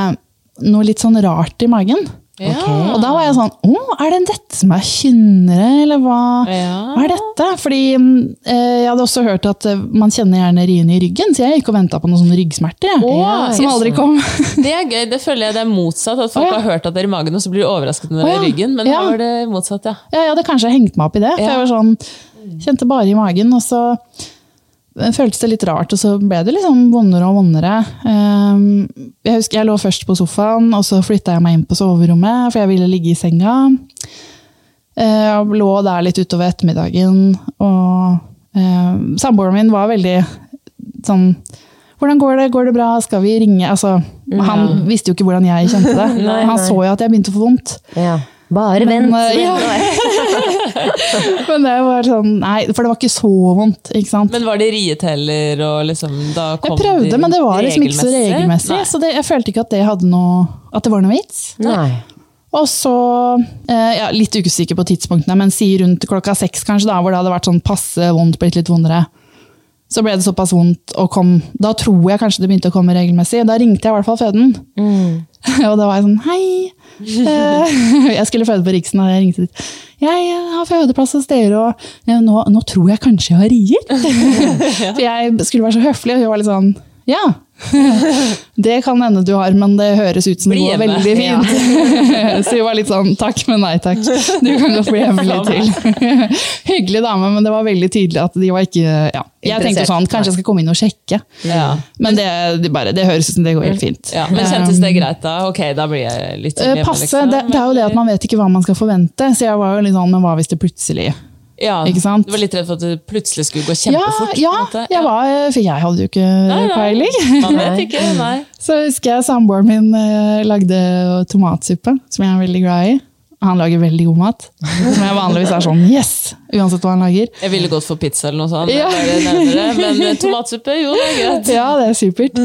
noe litt sånn rart i magen. Ja. Og da var jeg sånn Å, er det dette som er kynnere, eller hva, Ja. hva er dette? Fordi mm, eh, jeg hadde også hørt at eh, man kjenner gjerne riene i ryggen, så jeg gikk og venta på noen sånne ryggsmerter. jeg, Å, som aldri kom. Det er gøy. Det føler jeg det er motsatt. At folk oh, ja. har hørt at det er i magen, og så blir de overrasket når det er i ryggen. Men Ja. var det motsatt, ja. Ja, jeg hadde kanskje hengt meg opp i det. For Ja. jeg var sånn, kjente bare i magen, og så føltes det litt rart, og så ble det liksom vondere og vondere. Ehm, Jeg husker jeg lå først på sofaen, og så flytta jeg meg inn på soverommet, for jeg ville ligge i senga. Eh, Jeg lå der litt utover ettermiddagen, og eh, samboeren min var veldig sånn hvordan går det? Går det bra? Skal vi ringe? Altså, Han visste jo ikke hvordan jeg kjente det. Nei, Han så jo at jeg begynte å få vondt. Ja. Bare Men, vent. eh, ja. Men det var sånn, nei, for det var ikke så vondt. ikke sant? Men var det rieteller og liksom da kom jeg prøvde, de men det var liksom ikke så regelmessig. Nei. Så det, jeg følte ikke at det, hadde noe, at det var noe vits. Nei. Og så, eh, ja, litt usikker på tidspunktene, men si rundt klokka seks kanskje, da, hvor det hadde vært sånn passe vondt, blitt litt vondere. Så ble det såpass vondt, og kom, da tror jeg kanskje det begynte å komme regelmessig. Da ringte jeg i hvert fall føden. og da var jeg sånn, hei, eh, jeg skulle føde på Riksen, og jeg ringte dit. Jeg har fødeplass hos dere, og nå, nå tror jeg kanskje jeg har rier. For jeg skulle være så høflig, og hun var litt sånn, ja, det kan hende du har, men det høres ut som det går hjemme. veldig fint. så jeg var litt sånn, takk, men nei takk. Du kan godt bli hjemme litt til. Hyggelig dame, men det var veldig tydelig at de var ikke, ja. Jeg tenkte sånn, kanskje jeg skal komme inn og sjekke. Ja. Men det, det, bare, det høres ut som det går helt fint. Ja, men kjentes det greit da? Ok, da blir jeg litt sånn Eh, hjemme, Passe, liksom. det, det er jo det at man vet ikke hva man skal forvente, så jeg var jo litt sånn, men hva hvis det plutselig ja? Du var litt redd for at det plutselig skulle gå kjempefort? Ja, ja, jeg var, for jeg hadde jo ikke peiling. Så husker jeg samboeren min eh, lagde tomatsuppe, som jeg er veldig glad i. Han lager veldig god mat. Som jeg vanligvis er sånn yes! Uansett hva han lager. Jeg ville gått for pizza eller noe sånt, Ja. nærmere, men eh, tomatsuppe, jo, det er greit. Ja, det er supert.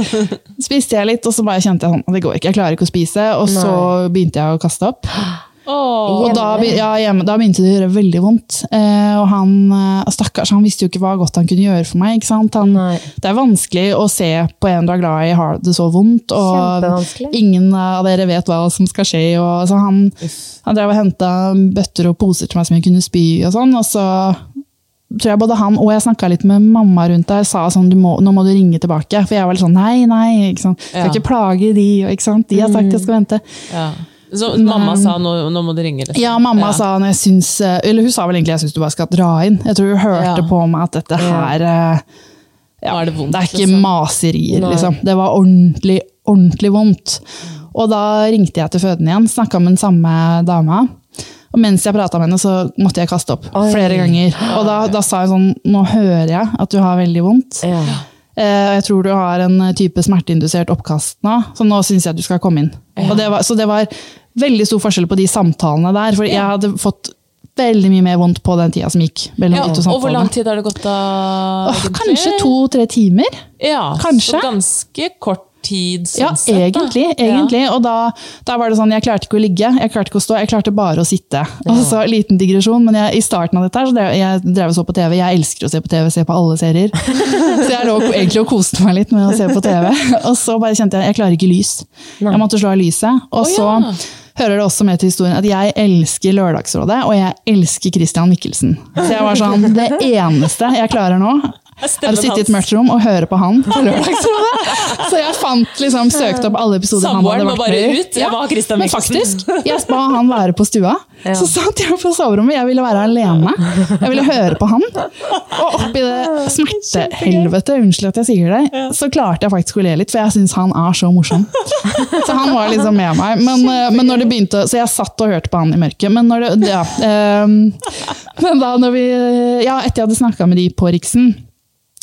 Spiste jeg litt, og så bare kjente jeg sånn, det går ikke, jeg klarer ikke å spise. Og så begynte jeg å kaste opp. Åh, Og da, ja, hjemme, da begynte det å gjøre veldig vondt. Eh, og han, eh, stakkars, han visste jo ikke hva godt han kunne gjøre for meg. Han, det er vanskelig å se på en du er glad i har det så vondt, og ingen av dere vet hva som skal skje. Og, så han, han drev og henta bøtter og poser til meg som jeg kunne spy, og sånn. Og så tror jeg både han og jeg snakka litt med mamma rundt der, sa sånn du må, nå må du ringe tilbake. For jeg var litt sånn nei, nei, ikke sant? skal ikke plage de, og ikke sant? de har sagt jeg skal vente. ja. Så mamma sa nå, nå må du ringe, liksom. Ja, mamma Ja. sa når jeg syns eh, Eller hun sa vel egentlig jeg syns du bare skal dra inn. Jeg tror hun hørte Ja. på meg at dette her eh, ja, det vondt, Det er ikke liksom. maserier, liksom. Det var ordentlig, ordentlig vondt. Og da ringte jeg til føden igjen, snakka med den samme dama. Og mens jeg prata med henne, så måtte jeg kaste opp Oi. flere ganger. Og da, da sa hun sånn Nå hører jeg at du har veldig vondt. Ja. Eh, Jeg tror du har en type smerteindusert oppkast nå, så nå syns jeg du skal komme inn. Og det var, så det var veldig stor forskjell på de samtalene der, for jeg hadde fått veldig mye mer vondt på den tida som gikk. Ja, og, og hvor lang tid har det gått da? Åh, kanskje to-tre timer? Ja, kanskje. Så ganske kort tid, sånn Ja, sett. da. egentlig. Ja. Og da, da var det sånn, jeg klarte ikke å ligge, jeg klarte ikke å stå, jeg klarte bare å sitte. Og så Liten digresjon, men jeg, i starten av dette her, så drev, jeg drev og så på TV. Jeg elsker å se på TV, se på alle serier. Så jeg lå egentlig og koste meg litt med å se på TV. Og så bare kjente jeg jeg klarer ikke lys. Jeg måtte slå av lyset. Og oh, så ja. hører det også med til historien at jeg elsker Lørdagsrådet, og jeg elsker Christian Mikkelsen. Så jeg var sånn, det eneste jeg klarer nå, er å sitte i et mørkt rom og høre på han på Lørdagsrådet. Så jeg fant liksom, søkte opp alle episoder han hadde vært med i. ut. Jeg var ha Christian Men faktisk, jeg ba han være på stua. Så satt jeg på soverommet, jeg ville være alene. Jeg ville høre på han. Og oppi det smertehelvete, unnskyld at jeg sier det, så klarte jeg faktisk å le litt, for jeg syns han er så morsom. Så han var liksom med meg. Men, eh, men når det begynte, så jeg satt og hørte på han i mørket. Men når det, ja, um, men da når vi, ja, etter jeg hadde snakka med de på Riksen,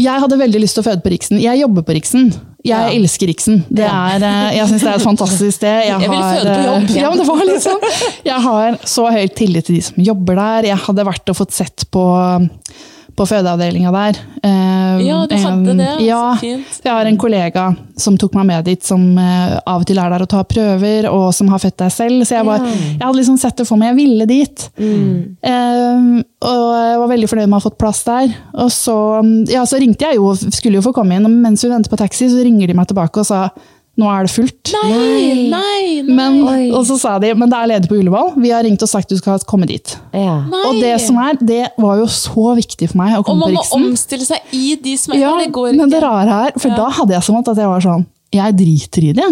jeg hadde veldig lyst til å føde på Riksen. Jeg jobber på Riksen. Jeg elsker Riksen. Det er, eh, jeg syns det er et fantastisk sted. Jeg vil har, føde på jobb. eh, Ja, men det var litt sånn. Jeg har så høy tillit til de som jobber der. Jeg hadde vært og fått sett på, på fødeavdelinga der. Eh, Ja, du hadde det, så fint. jeg har en kollega som tok meg med dit, som eh, av og til er der og tar prøver, og som har født deg selv. Så jeg, var, jeg hadde liksom sett det for meg. Jeg ville dit. Eh, og jeg var veldig fornøyd med å ha fått plass der. Og så, ja, så ringte jeg jo, skulle jo få komme inn, og mens vi venter på taxi, så ringer de meg tilbake og sa nå er det fullt. Nei, nei, nei. Men, og så sa de men det er ledig på Ullevål. Vi har ringt og sagt du skal komme dit. Ja. Og det som er, det var jo så viktig for meg å komme Og man på må omstille seg i de som er Ja. Det går men det ikke. rare her, for da hadde jeg som at jeg var sånn jeg driter i det.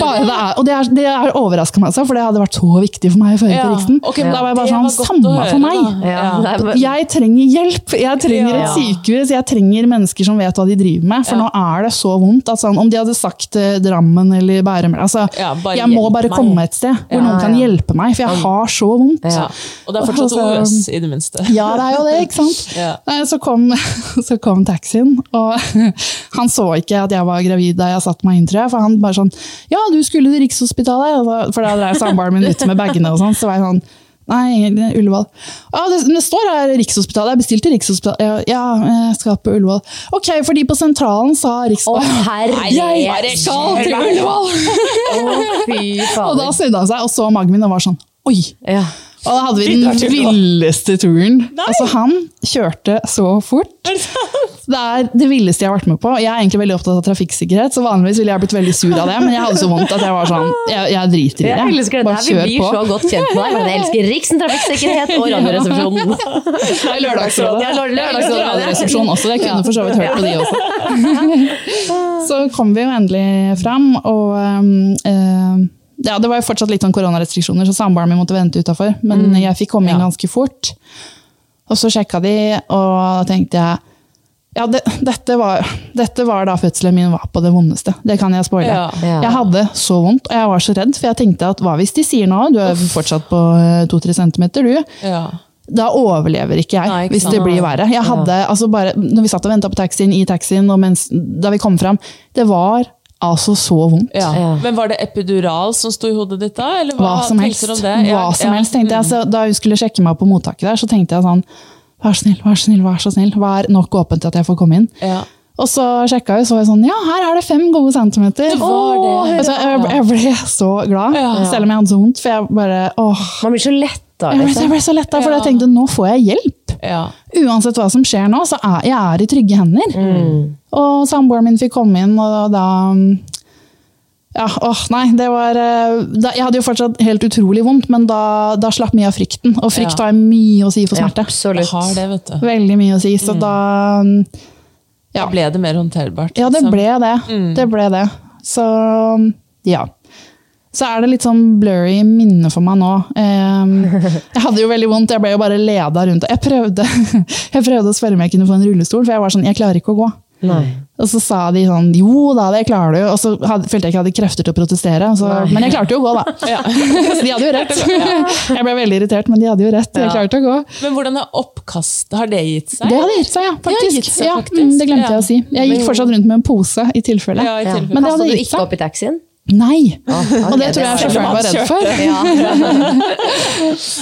Bare det er, og det, er, det er overraska meg, altså, for det hadde vært så viktig for meg å føre Ja, Riksen. Okay, men da var jeg bare sånn, samme høre, for meg. Ja, Jeg trenger hjelp. Jeg trenger Ja. et sykehus. Jeg trenger mennesker som vet hva de driver med. For Ja. nå er det så vondt. At sånn, om de hadde sagt eh, Drammen eller Bærum altså, Ja, Jeg må bare meg. komme et sted hvor Ja, noen kan ja. hjelpe meg, for jeg har så vondt. Ja. Og det er fortsatt Altså, OS, i det minste. Ja, det er jo det, ikke sant? Ja. Nei, så, kom, så kom taxien, og han så ikke at jeg var gravid da jeg satte meg inn, tror jeg. For han bare sånn Ja, du skulle til Rikshospitalet. For da drev samboeren min ut med bagene og sånn. Så var jeg sånn Nei, Ullevål. Ja, det, det står her Rikshospitalet. Jeg bestilte Rikshospitalet. Ja, ja, jeg skal på Ullevål. Ok, fordi på sentralen sa Å, Rikshospitalet herre Jeg skal til Ullevål! Å, fy Og da snudde han seg og så magen min og var sånn Oi! Ja. Og da hadde vi den villeste turen. Altså, han kjørte så fort. Det er det villeste jeg har vært med på. Jeg er egentlig veldig opptatt av trafikksikkerhet, så vanligvis ville jeg blitt veldig sur av det, men jeg hadde så vondt at jeg var sånn Jeg, jeg driter i det. Jeg elsker det Bare der. Vi blir på. så godt kjent med deg. Men jeg elsker Riksen trafikksikkerhet og Radioresepsjonen. Det er Lørdagsrådet. Ja, lør- Lørdagsrådet. Radioresepsjon også. Jeg kunne for så vidt hørt på de også. Så kom vi jo endelig fram, og um, eh, ja, det var jo fortsatt litt sånn koronarestriksjoner, så samboeren min måtte vente utafor. Men jeg fikk komme inn ganske fort. Og så sjekka de, og da tenkte jeg ja, det, dette, var, dette var da fødselen min var på det vondeste. Det kan jeg spoile. Ja. Ja. Jeg hadde så vondt, og jeg var så redd, for jeg tenkte at hva hvis de sier nå, du er fortsatt på 2-3 centimeter, du. Ja. Da overlever ikke jeg, Nei, ikke hvis det blir verre. Jeg hadde, altså bare, når vi satt og venta på taxien, i taxien, og mens, da vi kom fram, det var altså så vondt. Ja. Ja. Men var det epidural som sto i hodet ditt da? Eller Hva hva, som helst. du om det? Hva som ja. helst, tenkte jeg. Så da hun skulle sjekke meg på mottaket der, så tenkte jeg sånn Vær så snill, vær så snill, vær så snill. Vær nok åpen til at jeg får komme inn. Ja. Og så sjekka jeg, så jeg sånn Ja, her er det fem gode centimeter. Det var det. Åh, jeg, jeg ble så glad, Ja. selv om jeg hadde så vondt. For jeg bare åh, Man blir så letta, jeg ble, jeg liksom. ble så letta, for Ja. jeg tenkte nå får jeg hjelp. Ja. Uansett hva som skjer nå, så er jeg er i trygge hender. Og samboeren min fikk komme inn, og da ja, åh, nei, det var eh, da, Jeg hadde jo fortsatt helt utrolig vondt, men da, da slapp mye av frykten. Og frykt Ja. har mye å si for smerte. Ja, absolutt. har det, vet du. Veldig mye å si. Så da Da ble det mer håndterbart. Ja, det liksom. ble det. Det ble det. Så ja. Så er det litt sånn blurry minne for meg nå. Ehm, jeg hadde jo veldig vondt, jeg ble jo bare leda rundt. Jeg prøvde, jeg prøvde å spørre om jeg kunne få en rullestol, for jeg var sånn, jeg klarer ikke å gå. Nei. Og så sa de sånn jo da, det klarer du. Og så hadde, følte jeg ikke jeg hadde krefter til å protestere. Så, men jeg klarte jo å gå, da. så de hadde jo rett. jeg ble veldig irritert, men de hadde jo rett. Jeg Ja. klarte å gå. Men hvordan er oppkastet? Har det gitt seg? Det hadde gitt seg, ja. Det Faktisk. gitt seg, ja, faktisk. mm, det glemte jeg å si. Jeg gikk fortsatt rundt med en pose i tilfelle. Ja, i Ja. tilfelle. Men det Kastet hadde du ikke opp i taxien? Nei! ok, Og det tror jeg sjåføren var redd for. Ja.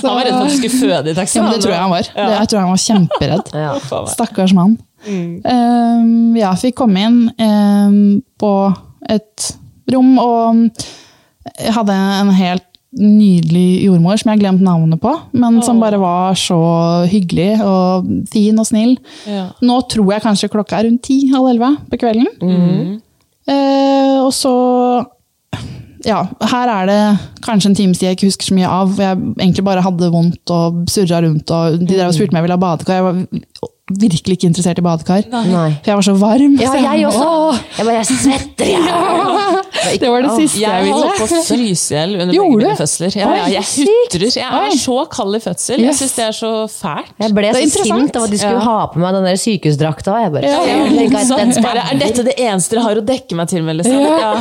Han var redd for at du skulle føde i Ja, taxien. Ja, det tror jeg han var. Det, jeg tror han var kjemperedd. Ja. Stakkars mann. Um, ja, fikk komme inn um, på et rom og jeg hadde en helt nydelig jordmor som jeg har glemt navnet på, men som bare var så hyggelig og fin og snill. Ja. Nå tror jeg kanskje klokka er rundt ti halv elleve på kvelden. Eh, og så ja, her er det kanskje en times tid jeg ikke husker så mye av. hvor Jeg egentlig bare hadde vondt og surra rundt. og De der og spurte om jeg ville ha badekar. Jeg var virkelig ikke interessert i badekar. Nei. For jeg var så varm. Ja, så jeg også. Åh, Jeg bare, jeg svetter, jeg. det var det siste jeg, Jeg ville. holdt på å fryse i hjel under Gjorde begge mine fødsler. Ja, ja, jeg hutrer. Jeg er så kald i fødsel. Jeg syns det er så fælt. Jeg ble er så interessant. sint av at de skulle Ja. ha på meg den der sykehusdrakta. Jeg bare, Ja, ja. jeg er dette det eneste dere har å dekke meg til med? Liksom? Ja.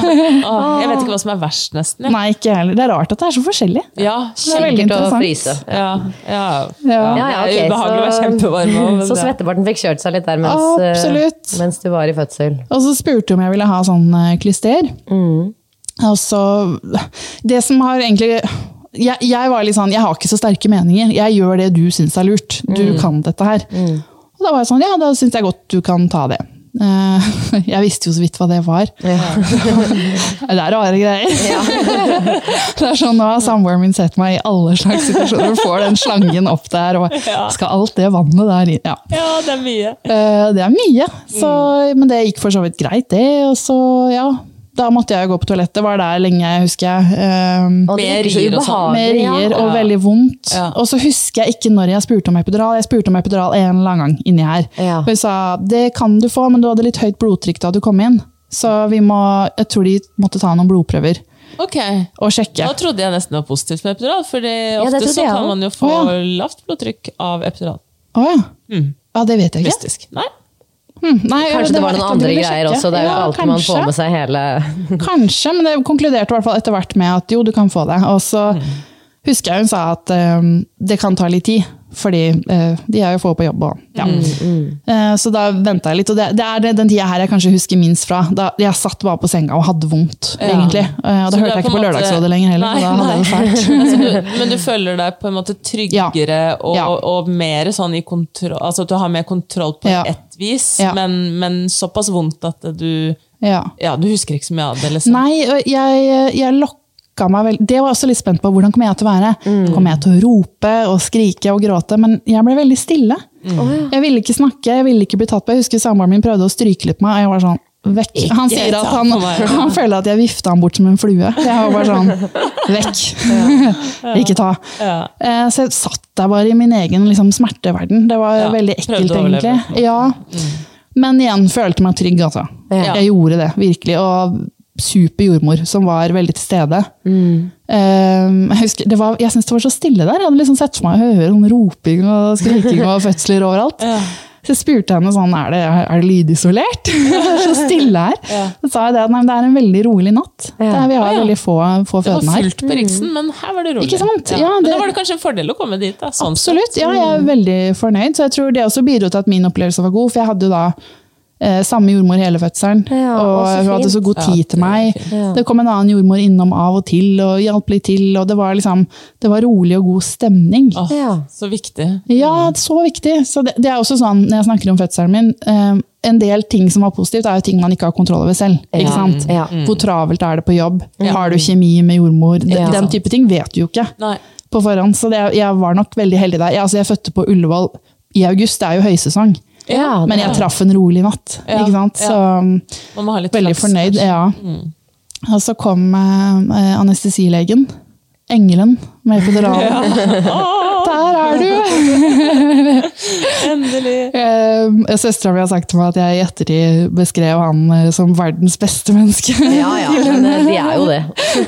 Jeg vet ikke hva som er verst, nesten. jeg. Nei, ikke heller. Det er rart at det er så forskjellig. Ja, Det er veldig interessant. å fryse. ja, ja. Ja. Ja, ja, Det er ubehagelig å være kjempevarm. Så det- svettebarten fikk kjørt seg litt der mens, eh, mens du var i fødsel. Og så spurte hun om jeg ville ha sånn klyster. Mm. Og så Det som har egentlig jeg, jeg var litt sånn, jeg har ikke så sterke meninger. Jeg gjør det du syns er lurt. Du kan dette her. Og da var jeg sånn, ja, da syns jeg godt du kan ta det. Eh, jeg visste jo så vidt hva det var. det er rare greier. det er sånn, Nå har samboeren min sett meg i alle slags situasjoner. Du får den slangen opp der, og skal alt det vannet der inn? Ja. ja, det er mye. Eh, Det er mye, så, men det gikk for så vidt greit, det. Og så, ja, da måtte jeg jo gå på toalettet. Var der lenge, husker jeg. Um, Med rier og sånn. Med rier og veldig vondt. Ja. Og så husker jeg ikke når jeg spurte om epidural. Jeg spurte om epidural en eller annen gang inni her. Ja. Hun sa det kan du få, men du hadde litt høyt blodtrykk da du kom inn. Så vi må, jeg tror de måtte ta noen blodprøver Ok, og sjekke. Da trodde jeg nesten det var positivt med epidural, for det ofte så kan man jo få lavt blodtrykk av epidural. Å ja. ja, det vet jeg ikke. Mystisk. Nei? Hm, nei, Kanskje det var noen andre greier også. Det er jo Ja, alt man får med seg hele Kanskje, men det konkluderte i hvert fall etter hvert med at jo, du kan få det. Og så Mm. husker jeg hun sa at um, det kan ta litt tid, fordi eh, de er jo få på jobb. Og, ja. Mm, Eh, så da venta jeg litt, og det, det er den tida her jeg kanskje husker minst fra. Da jeg satt bare på senga og hadde vondt, Ja. egentlig. Eh, og da hørte jeg ikke på måte- Lørdagsrådet lenger heller. Nei, og da hadde jeg det nei. fælt. Så du, men du føler deg på en måte tryggere og, Ja. og mer sånn i kontroll Altså at du har mer kontroll på ett vis, men, men såpass vondt at du Ja. Ja, du husker ikke så mye av det, liksom. Nei, og jeg, jeg lokka meg veldig. Det var jeg også litt spent på. Hvordan kommer jeg til å være? Kommer jeg til å rope og skrike og gråte? Men jeg ble veldig stille. Jeg ville ikke snakke, jeg ville ikke bli tatt på. Jeg husker samboeren min prøvde å stryke litt på meg, og jeg var sånn Vekk. Han sier at han, han føler at jeg vifta han bort som en flue. Jeg var bare sånn Vekk! ikke ta. Eh, Så jeg satt der bare i min egen liksom, smerteverden. Det var veldig ekkelt, egentlig. Ja. Men igjen følte meg trygg, altså. Jeg gjorde det, virkelig. Og super jordmor som var veldig til stede. Eh, jeg husker, det var, jeg syntes det var så stille der. Jeg hadde liksom sett for meg å høre sånn roping og skriking og fødsler overalt. Så jeg spurte henne sånn, er det, er det lydisolert? det er så stille her. Så sa jeg det, at nei, det er en veldig rolig natt. Ja. er, vi har Ja. veldig få, få Det var fullt på Riksen, men her var det rolig. Ikke sant? Ja. Ja, Men da var det kanskje en fordel å komme dit. Da, sånn sett. Absolutt. Ja, jeg er veldig fornøyd. Så jeg tror det også bidro til at min opplevelse var god. For jeg hadde jo da samme jordmor hele fødselen. Ja, og hun hadde så god tid til meg. Ja. Det kom en annen jordmor innom av og til og hjalp litt til. Og det var liksom, det var rolig og god stemning. Oh, Ja. Så viktig. Ja, så viktig. Så det, det er også sånn, når jeg snakker om fødselen min, eh, en del ting som var positivt, er jo ting man ikke har kontroll over selv. Ikke sant? Ja. Hvor travelt er det på jobb? Har du kjemi med jordmor? Den, den type ting vet du jo ikke Nei. på forhånd. Så det, jeg var nok veldig heldig der. Jeg, altså, jeg fødte på Ullevål i august, det er jo høysesong. Ja, Men jeg traff en rolig natt. Ja, ikke sant? ja. Så Man må ha litt veldig flaks, fornøyd. Ja. Og så kom eh, anestesilegen. Engelen med epiduralen. Der er du! Endelig. Eh, Søstera mi har sagt til meg at jeg i ettertid beskrev han eh, som verdens beste menneske. Ja, ja, men eh, de er jo det.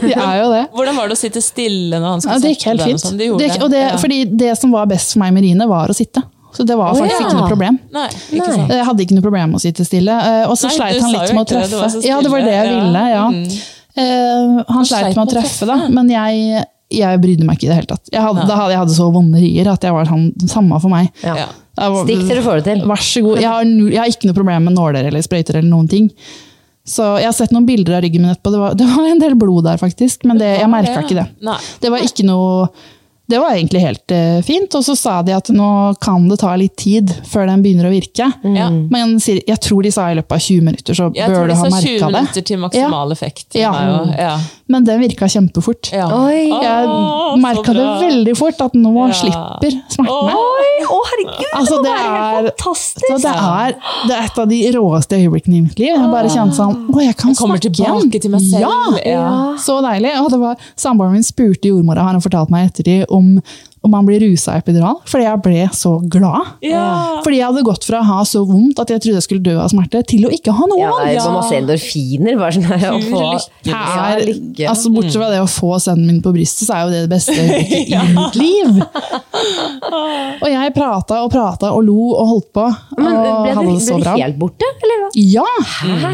De er jo det. Hvordan var det å sitte stille når han Ja, skulle det gikk helt fint. sånn? Det Det, det. og det, Ja. Fordi det som var best for meg med Rine, var å sitte. Så det var faktisk oh, ja. ikke noe problem. Nei, ikke Nei. sant. Jeg hadde ikke noe problem med å sitte stille. eh, Og så sleit han litt med å treffe. det, Ja, det var det jeg ville, ja. Mm. Uh, han sleit med å treffe, da, men jeg, jeg brydde meg ikke i det hele tatt. Jeg hadde, ja. da hadde jeg hadde så vonde rier at jeg var sånn, samme for meg. Ja. Ja. Var- Stikk til du får det til. Vær så god. Jeg har, jeg har ikke noe problem med nåler eller sprøyter eller noen ting. Så Jeg har sett noen bilder av ryggen min etterpå. Det var, det var en del blod der, faktisk, men det, jeg merka ikke det. Nei. Det var ikke noe det var egentlig helt uh, fint, og så sa de at nå kan det ta litt tid før den begynner å virke. Ja. Men sier- jeg tror de sa i løpet av 20 minutter, så Jeg bør tror du de ha sa 20 merka det. minutter til maksimal effekt. Ja. ja. Men den virka kjempefort. Ja. Oi. Jeg Åh, merka det veldig fort, at nå Ja. slipper smertene. Oi, å herregud, Altså, det det må være er- helt fantastisk! Det er, det er et av de råeste øyeblikkene i mitt liv. Jeg bare kjente sånn Å, jeg kan Jeg kommer snakke igjen! til meg selv. Ja! Ja. Så deilig. Og det var, Samboeren min spurte jordmora, har han fortalt meg ettertid, om, om han blir rusa av epidural. Fordi jeg ble så glad. Ja. Fordi jeg hadde gått fra å ha så vondt at jeg trodde jeg skulle dø av smerte, til å ikke ha noe Ja, vondt. det er så masse endorfiner. Bare sånn her, å få lykke. Det Ja, er, lykke. altså Bortsett fra det å få sønnen min på brystet, så er jo det det beste øyeblikket i mitt liv. Og jeg prata og prata og lo og holdt på. Men og ble hadde det, ble det helt borte, eller hva? Ja!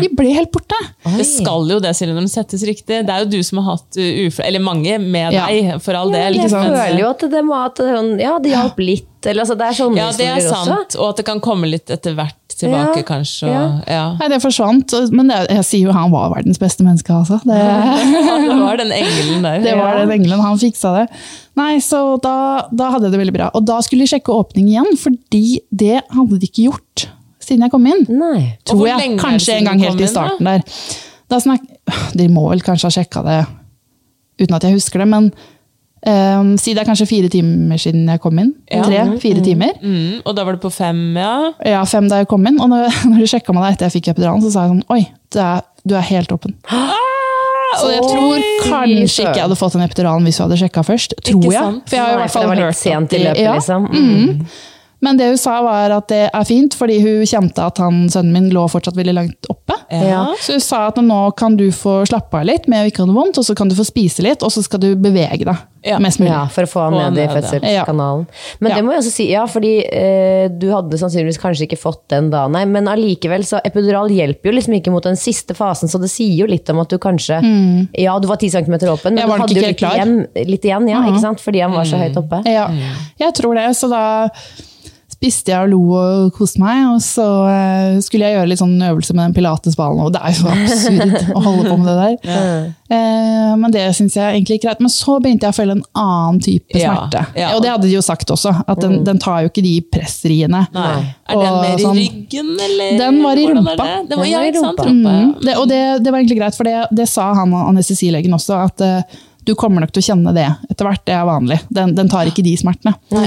de ble helt borte. Det skal jo det, Silje, når det settes riktig. Det er jo du som har hatt uh, uflaks Eller mange med Ja. deg, for all del. Jeg føler jo at det, må, at sånn- ja, det hjalp litt. Eller, altså, det er sånne Ja, det er historier også. sant. Og at det kan komme litt etter hvert tilbake, Ja, kanskje. Og, ja. Nei, det forsvant. Men det, jeg sier jo han var verdens beste menneske, altså. Det, Det var den engelen der. det var den engelen, han fiksa det. Nei, så da, da hadde jeg det veldig bra. Og da skulle de sjekke åpning igjen, fordi det hadde de ikke gjort siden jeg kom inn. Nei. Og hvor Tror jeg. Kanskje en gang helt inn, i da? starten der. Da snak... De må vel kanskje ha sjekka det uten at jeg husker det, men um, si det er kanskje fire timer siden jeg kom inn. Ja. Tre-fire timer. Mm, og da var det på fem, ja. Ja, fem da jeg kom inn. Og når, når de sjekka meg da etter jeg fikk epiduralen, så sa jeg sånn Oi, er, du er helt åpen. Så jeg tror kanskje ikke jeg hadde fått den epiduralen hvis du hadde sjekka først. Tror jeg. For jeg har i hvert fall hørt det var litt sent i løpet, liksom. Mm. Men det hun sa var at det er fint, fordi hun kjente at han, sønnen min lå fortsatt veldig langt oppe. Ja. Så hun sa at nå kan du få slappe av litt med å ikke ha noe vondt, og så kan du få spise litt, og så skal du bevege deg Ja. mest mulig. Ja, for å få Få ned i fødselskanalen. Men Ja. det må jeg også si, ja, fordi eh, du hadde sannsynligvis kanskje ikke fått den da, nei, men allikevel så epidural hjelper jo liksom ikke mot den siste fasen, så det sier jo litt om at du kanskje, ja, du var 10 cm åpen, men du hadde jo litt igjen, litt igjen, ja, ikke sant, fordi han var så høyt oppe. Ja, jeg tror det. Så da spiste jeg og lo og koste meg, og så eh, skulle jeg gjøre litt sånn øvelse med den pilatesballen, og det er jo så absurd å holde på med det der. Eh, men det syns jeg egentlig ikke er greit. Men så begynte jeg å føle en annen type Ja, smerte. ja. Og det hadde de jo sagt også, at den, den tar jo ikke de pressriene. Nei. Er den Og mer i sånn- ryggen, eller? Den var i rumpa. det? Den var, ja, ikke sant? rumpa. Ja. Mm, det, og det, det var egentlig greit, for det, det sa han anestesilegen også, at eh, du kommer nok til å kjenne det etter hvert. Det er vanlig. Den, den tar ikke de smertene. Så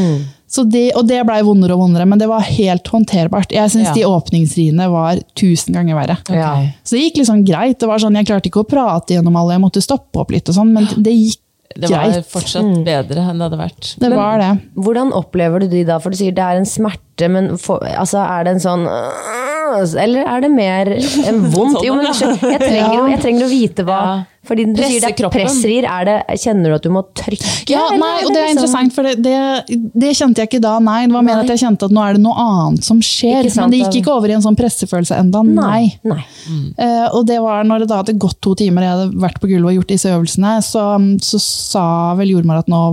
det, og det blei vondere og vondere, men det var helt håndterbart. Jeg syns Ja. de åpningsriene var tusen ganger verre. Okay. Så det gikk liksom greit. Det var sånn, Jeg klarte ikke å prate gjennom alle, jeg måtte stoppe opp litt, og sånn, men det gikk Det var greit. fortsatt bedre enn det hadde vært. Det var det. Hvordan opplever du de da? For du sier det er en smerte, men for, altså, er det en sånn øh, Eller er det mer en vondt? Jo, men jeg, trenger, jeg trenger å vite hva Fordi du sier det er pressrir. Er det, kjenner du at du må trykke? Ja, nei, og det er liksom- interessant, for det, det, det kjente jeg ikke da. Nei, det var mer at jeg kjente at nå er det noe annet som skjer. Men det gikk ikke over i en sånn pressefølelse enda. Nei. Nei. Eh, og det var når det da hadde gått to timer, jeg hadde vært på gulvet og gjort disse øvelsene, så, så sa vel jordmor at nå,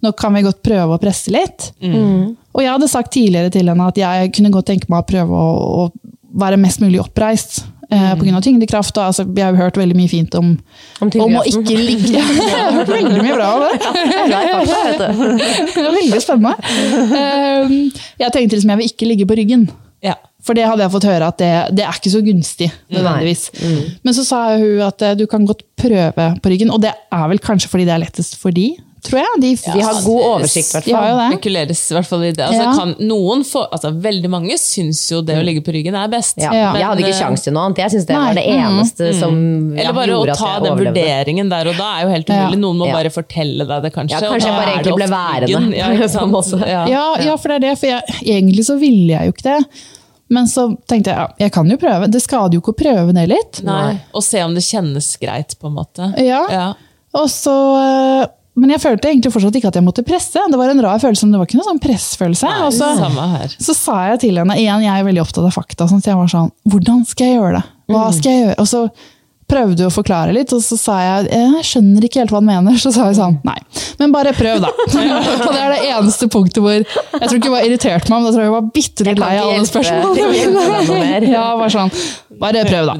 nå kan vi godt prøve å presse litt. Og jeg hadde sagt tidligere til henne at jeg kunne godt tenke meg å prøve å, å være mest mulig oppreist. Eh, på grunn av tyngdekraft. Og, altså, jeg har jo hørt veldig mye fint om, Om om å ikke ligge Jeg har hørt veldig mye bra om det. Det var veldig spennende. Um, jeg tenkte liksom jeg vil ikke ligge på ryggen. Ja. For det hadde jeg fått høre at det, det er ikke så gunstig. nødvendigvis. Men så sa hun at eh, du kan godt prøve på ryggen, og det er vel kanskje fordi det er lettest for de, tror jeg. De, De har god oversikt, i hvert fall. Spekuleres i hvert fall i det. Altså, Ja. kan, noen få, altså, veldig mange syns jo det å ligge på ryggen er best. Ja. Men, Jeg hadde ikke kjangs sjans til noe annet. Jeg syns det Nei. var det eneste som ja, Eller bare å ta den overlevde. vurderingen der og da er jo helt Ja. umulig. Noen må Ja. bare fortelle deg det, kanskje. Ja, kanskje jeg bare egentlig ble værende. Ja. Ja. Ja, ja, for det er det. For jeg, egentlig så ville jeg jo ikke det. Men så tenkte jeg ja, jeg kan jo prøve. Det skader jo ikke å prøve ned litt. Nei. Og se om det kjennes greit, på en måte. Ja. Ja. Og så eh, men jeg følte egentlig fortsatt ikke at jeg måtte presse. Det var en rar følelse, men det var ikke noe sånn pressfølelse. Og så, så sa jeg til henne, igjen jeg er veldig opptatt av fakta, sånn, så jeg var sånn, hvordan skal jeg gjøre det? Hva skal jeg gjøre? Og så prøvde hun å forklare litt, og så sa jeg, jeg skjønner ikke helt hva han mener. Så sa hun sånn, nei, men bare prøv da. og det er det eneste punktet hvor, jeg tror ikke hun var irritert meg, men da tror jeg hun var bitte litt lei av alle spørsmålene. Ja, bare sånn, bare prøv da.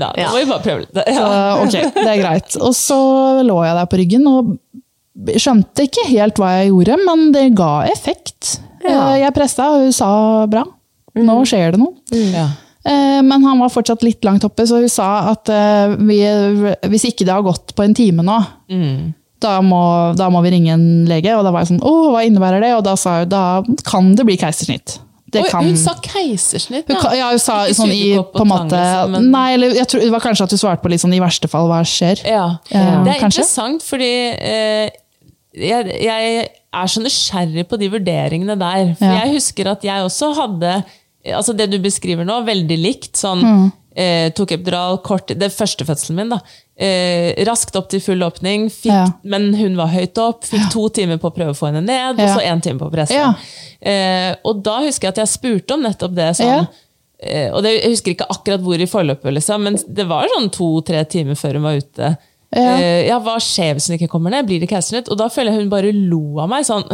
Litt. Så, ok, det er greit. Og så lå jeg der på ryggen og skjønte ikke helt hva jeg gjorde, men det ga effekt. Ja. Eh, Jeg pressa, og hun sa bra. Nå skjer det noe. Ja. Eh, Men han var fortsatt litt langt oppe, så hun sa at eh, vi, hvis ikke det har gått på en time nå, da, må, da må vi ringe en lege. Og da var jeg sånn, åh, hva innebærer det? Og da sa hun, da kan det bli keisersnitt. Det Oi, kan, hun sa keisersnitt, hun, ja, hun sa Ikke sånn i, på en måte, men- Nei, eller jeg tror, det var kanskje at hun svarte på litt sånn i verste fall, hva skjer? Ja. Ja, Det er kanskje? interessant, fordi eh, jeg, jeg er så nysgjerrig på de vurderingene der. For Ja. jeg husker at jeg også hadde altså Det du beskriver nå, veldig likt. sånn Mm. eh, Tok epidural kort Det første fødselen min, da. Eh, raskt opp til full åpning, fikk, Ja. men hun var høyt opp. Fikk to timer på å prøve å få henne ned, og så én time på å presse. Ja. Eh, og da husker jeg at jeg spurte om nettopp det. sånn Ja. Eh, og det, Jeg husker ikke akkurat hvor i forløpet, liksom, men det var sånn to-tre timer før hun var ute. Ja. Eh, ja, Hva skjer hvis hun ikke kommer ned? Blir det keisersnitt? Og da føler jeg hun bare lo av meg. sånn,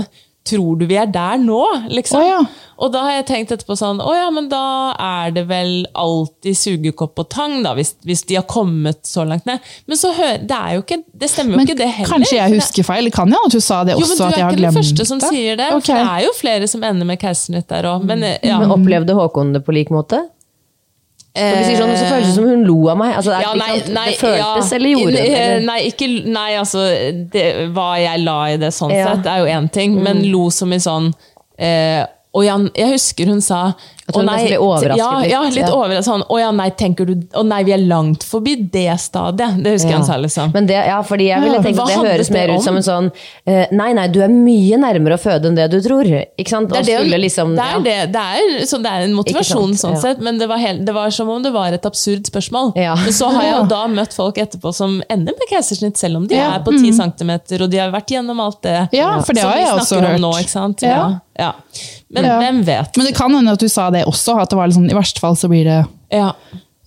Tror du vi er der nå? liksom? Oh, ja. Og da har jeg tenkt etterpå sånn Å ja, men da er det vel alltid sugekopp og tang, da, hvis, hvis de har kommet så langt ned. Men så hø det er jo ikke Det stemmer jo Men ikke, det heller. kanskje jeg husker feil? Kan jeg at du sa det jo, også, men Du at er jeg har ikke den første som sier det. Okay. For det er jo flere som ender med keisersnitt der òg. Men eh, ja. Men opplevde Håkon det på lik måte? For du sier sånn, så føles det som hun lo av meg. Altså, det, Ja, nei, nei, det føltes, ja. eller gjorde Eller? Nei, ikke, nei altså det, Hva jeg la i det sånn Ja. sett, er jo én ting, men Mm. lo som i sånn eh, og Jan, jeg husker hun sa At tror «Å nei, nesten ble overrasket ja, litt, Ja, litt ja. overrasket. Sånn, å ja, nei, tenker du Å nei, vi er langt forbi det stadiet. Det husker jeg Ja. han sa, liksom. Men det, ja, fordi jeg ville tenkt at det høres det mer om? ut som en sånn eh, Nei, nei, du er mye nærmere å føde enn det du tror. Ikke sant? det er, det, skulle liksom, det, er ja. det, det, er, så det er en motivasjon, sant, sånn ja. sett, men det var, helt, det var som om det var et absurd spørsmål. Ja. Men så har jeg jo da møtt folk etterpå som ender med keisersnitt, selv om de Ja. er på 10 cm, og de har vært gjennom alt det Ja, for det har jeg også hørt. nå. ikke sant? Ja. Ja. Ja. Men hvem vet? Men det kan hende at du sa det også, at det var litt sånn, i verste fall så blir det Ja.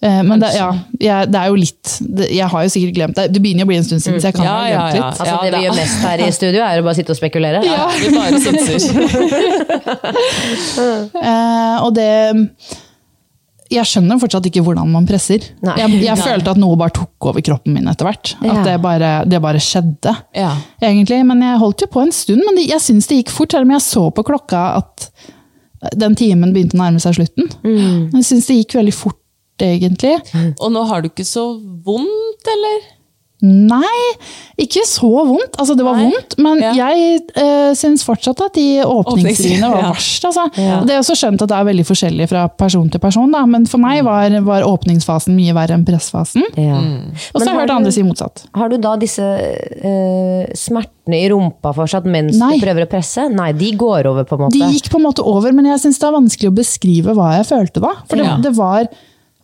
eh, Men det, ja, jeg, det er jo litt det, Jeg har jo sikkert glemt det. Det begynner jo å bli en stund siden, så jeg kan Ja, ha ja, glemt ja. litt. Altså, det vi gjør mest her i studio, er å bare sitte og spekulere. Ja, vi bare synser. Eh, og det Jeg skjønner fortsatt ikke hvordan man presser. Nei. Jeg, jeg følte at noe bare tok over kroppen min etter hvert. Ja. At det bare, det bare skjedde. Ja. egentlig. Men jeg holdt jo på en stund, men jeg syns det gikk fort. Selv om jeg så på klokka at den timen begynte å nærme seg slutten. Mm. Jeg syns det gikk veldig fort, egentlig. Og nå har du ikke så vondt, eller? Nei, ikke så vondt. Altså, det var Nei. vondt, men Ja. jeg eh, syns fortsatt at de åpningsriene var Ja. verst. Altså. Ja. Det er også skjønt at det er veldig forskjellig fra person til person, da. men for Mm. meg var, var åpningsfasen mye verre enn pressfasen. Ja. Og så har jeg hørt andre si motsatt. Har du da disse eh, smertene i rumpa fortsatt mens Nei. du prøver å presse? Nei, de går over, på en måte. De gikk på en måte over, men jeg syns det er vanskelig å beskrive hva jeg følte da. For det, Ja. det var,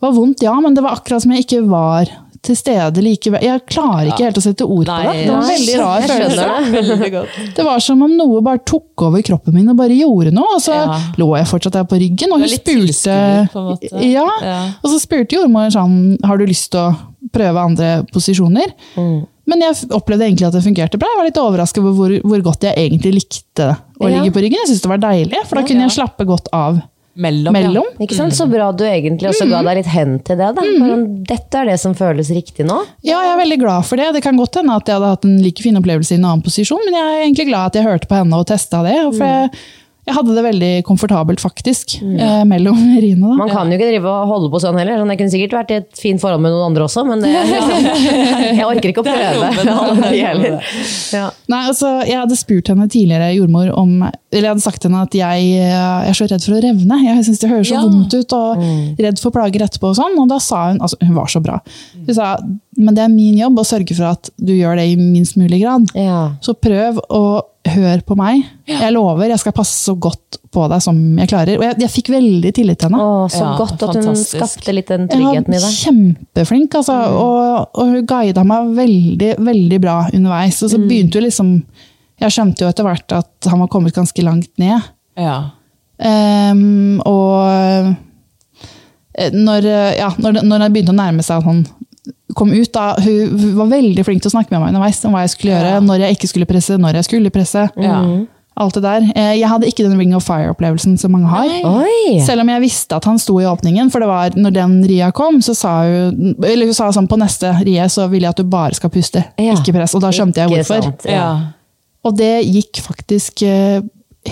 var vondt, ja, men det var akkurat som jeg ikke var til stede likevel. Jeg klarer ikke helt å sette ord på det. Det var en veldig rar følelse. det. Var som om noe bare tok over kroppen min og bare gjorde noe. Og så Ja. lå jeg fortsatt der på ryggen, og hun spurte. Ja, Ja. Og så spurte jordmoren sånn Har du lyst til å prøve andre posisjoner. Mm. Men jeg opplevde egentlig at det fungerte bra. Jeg var litt overrasket over hvor, hvor godt jeg egentlig likte å Ja. ligge på ryggen. Jeg syntes det var deilig, for da kunne jeg slappe godt av Mellom. mellom. Ikke sant? Så bra du egentlig også ga deg litt hen til det. Da. Men Dette er det som føles riktig nå. Ja, jeg er veldig glad for det. Det kan godt hende at jeg hadde hatt en like fin opplevelse i en annen posisjon, men jeg er egentlig glad at jeg hørte på henne og testa det. For jeg, jeg hadde det veldig komfortabelt, faktisk, eh, mellom riene. Man kan jo ikke drive og holde på sånn heller. Sånn, jeg kunne sikkert vært i et fint forhold med noen andre også, men det, jeg orker ikke å prøve. Ja. Nei, altså, Jeg hadde spurt henne tidligere, jordmor, om Eller jeg hadde sagt til henne at jeg, eh, jeg er så redd for å revne. Jeg syns det høres så Ja. vondt ut, og redd for plager etterpå. Og sånn, og da sa hun altså Hun var så bra. Hun sa men det er min jobb å sørge for at du gjør det i minst mulig grad. Ja. Så prøv å høre på meg. Jeg lover, jeg skal passe så godt på deg som jeg klarer. Og jeg, jeg fikk veldig tillit til henne. Å, så Ja, godt at hun fantastisk. skapte litt den tryggheten i deg. kjempeflink, altså. Og, og hun guida meg veldig, veldig bra underveis. Og så begynte jo liksom jeg skjønte jo etter hvert at han var kommet ganske langt ned. Ja. Um, og eh, når, eh, ja, når, når det begynte å nærme seg at han kom ut, da, hun, var veldig flink til å snakke med meg underveis om hva jeg skulle gjøre, Ja. når jeg ikke skulle presse, når jeg skulle presse. ja. Alt det der. Eh, Jeg hadde ikke den Ring of Fire-opplevelsen som mange har. Oi! Selv om jeg visste at han sto i åpningen, for det var når den ria kom, så sa hun Eller hun sa sånn på neste rie så vil jeg at du bare skal puste, Ja. ikke press. Og da skjønte jeg hvorfor. Og det gikk faktisk eh,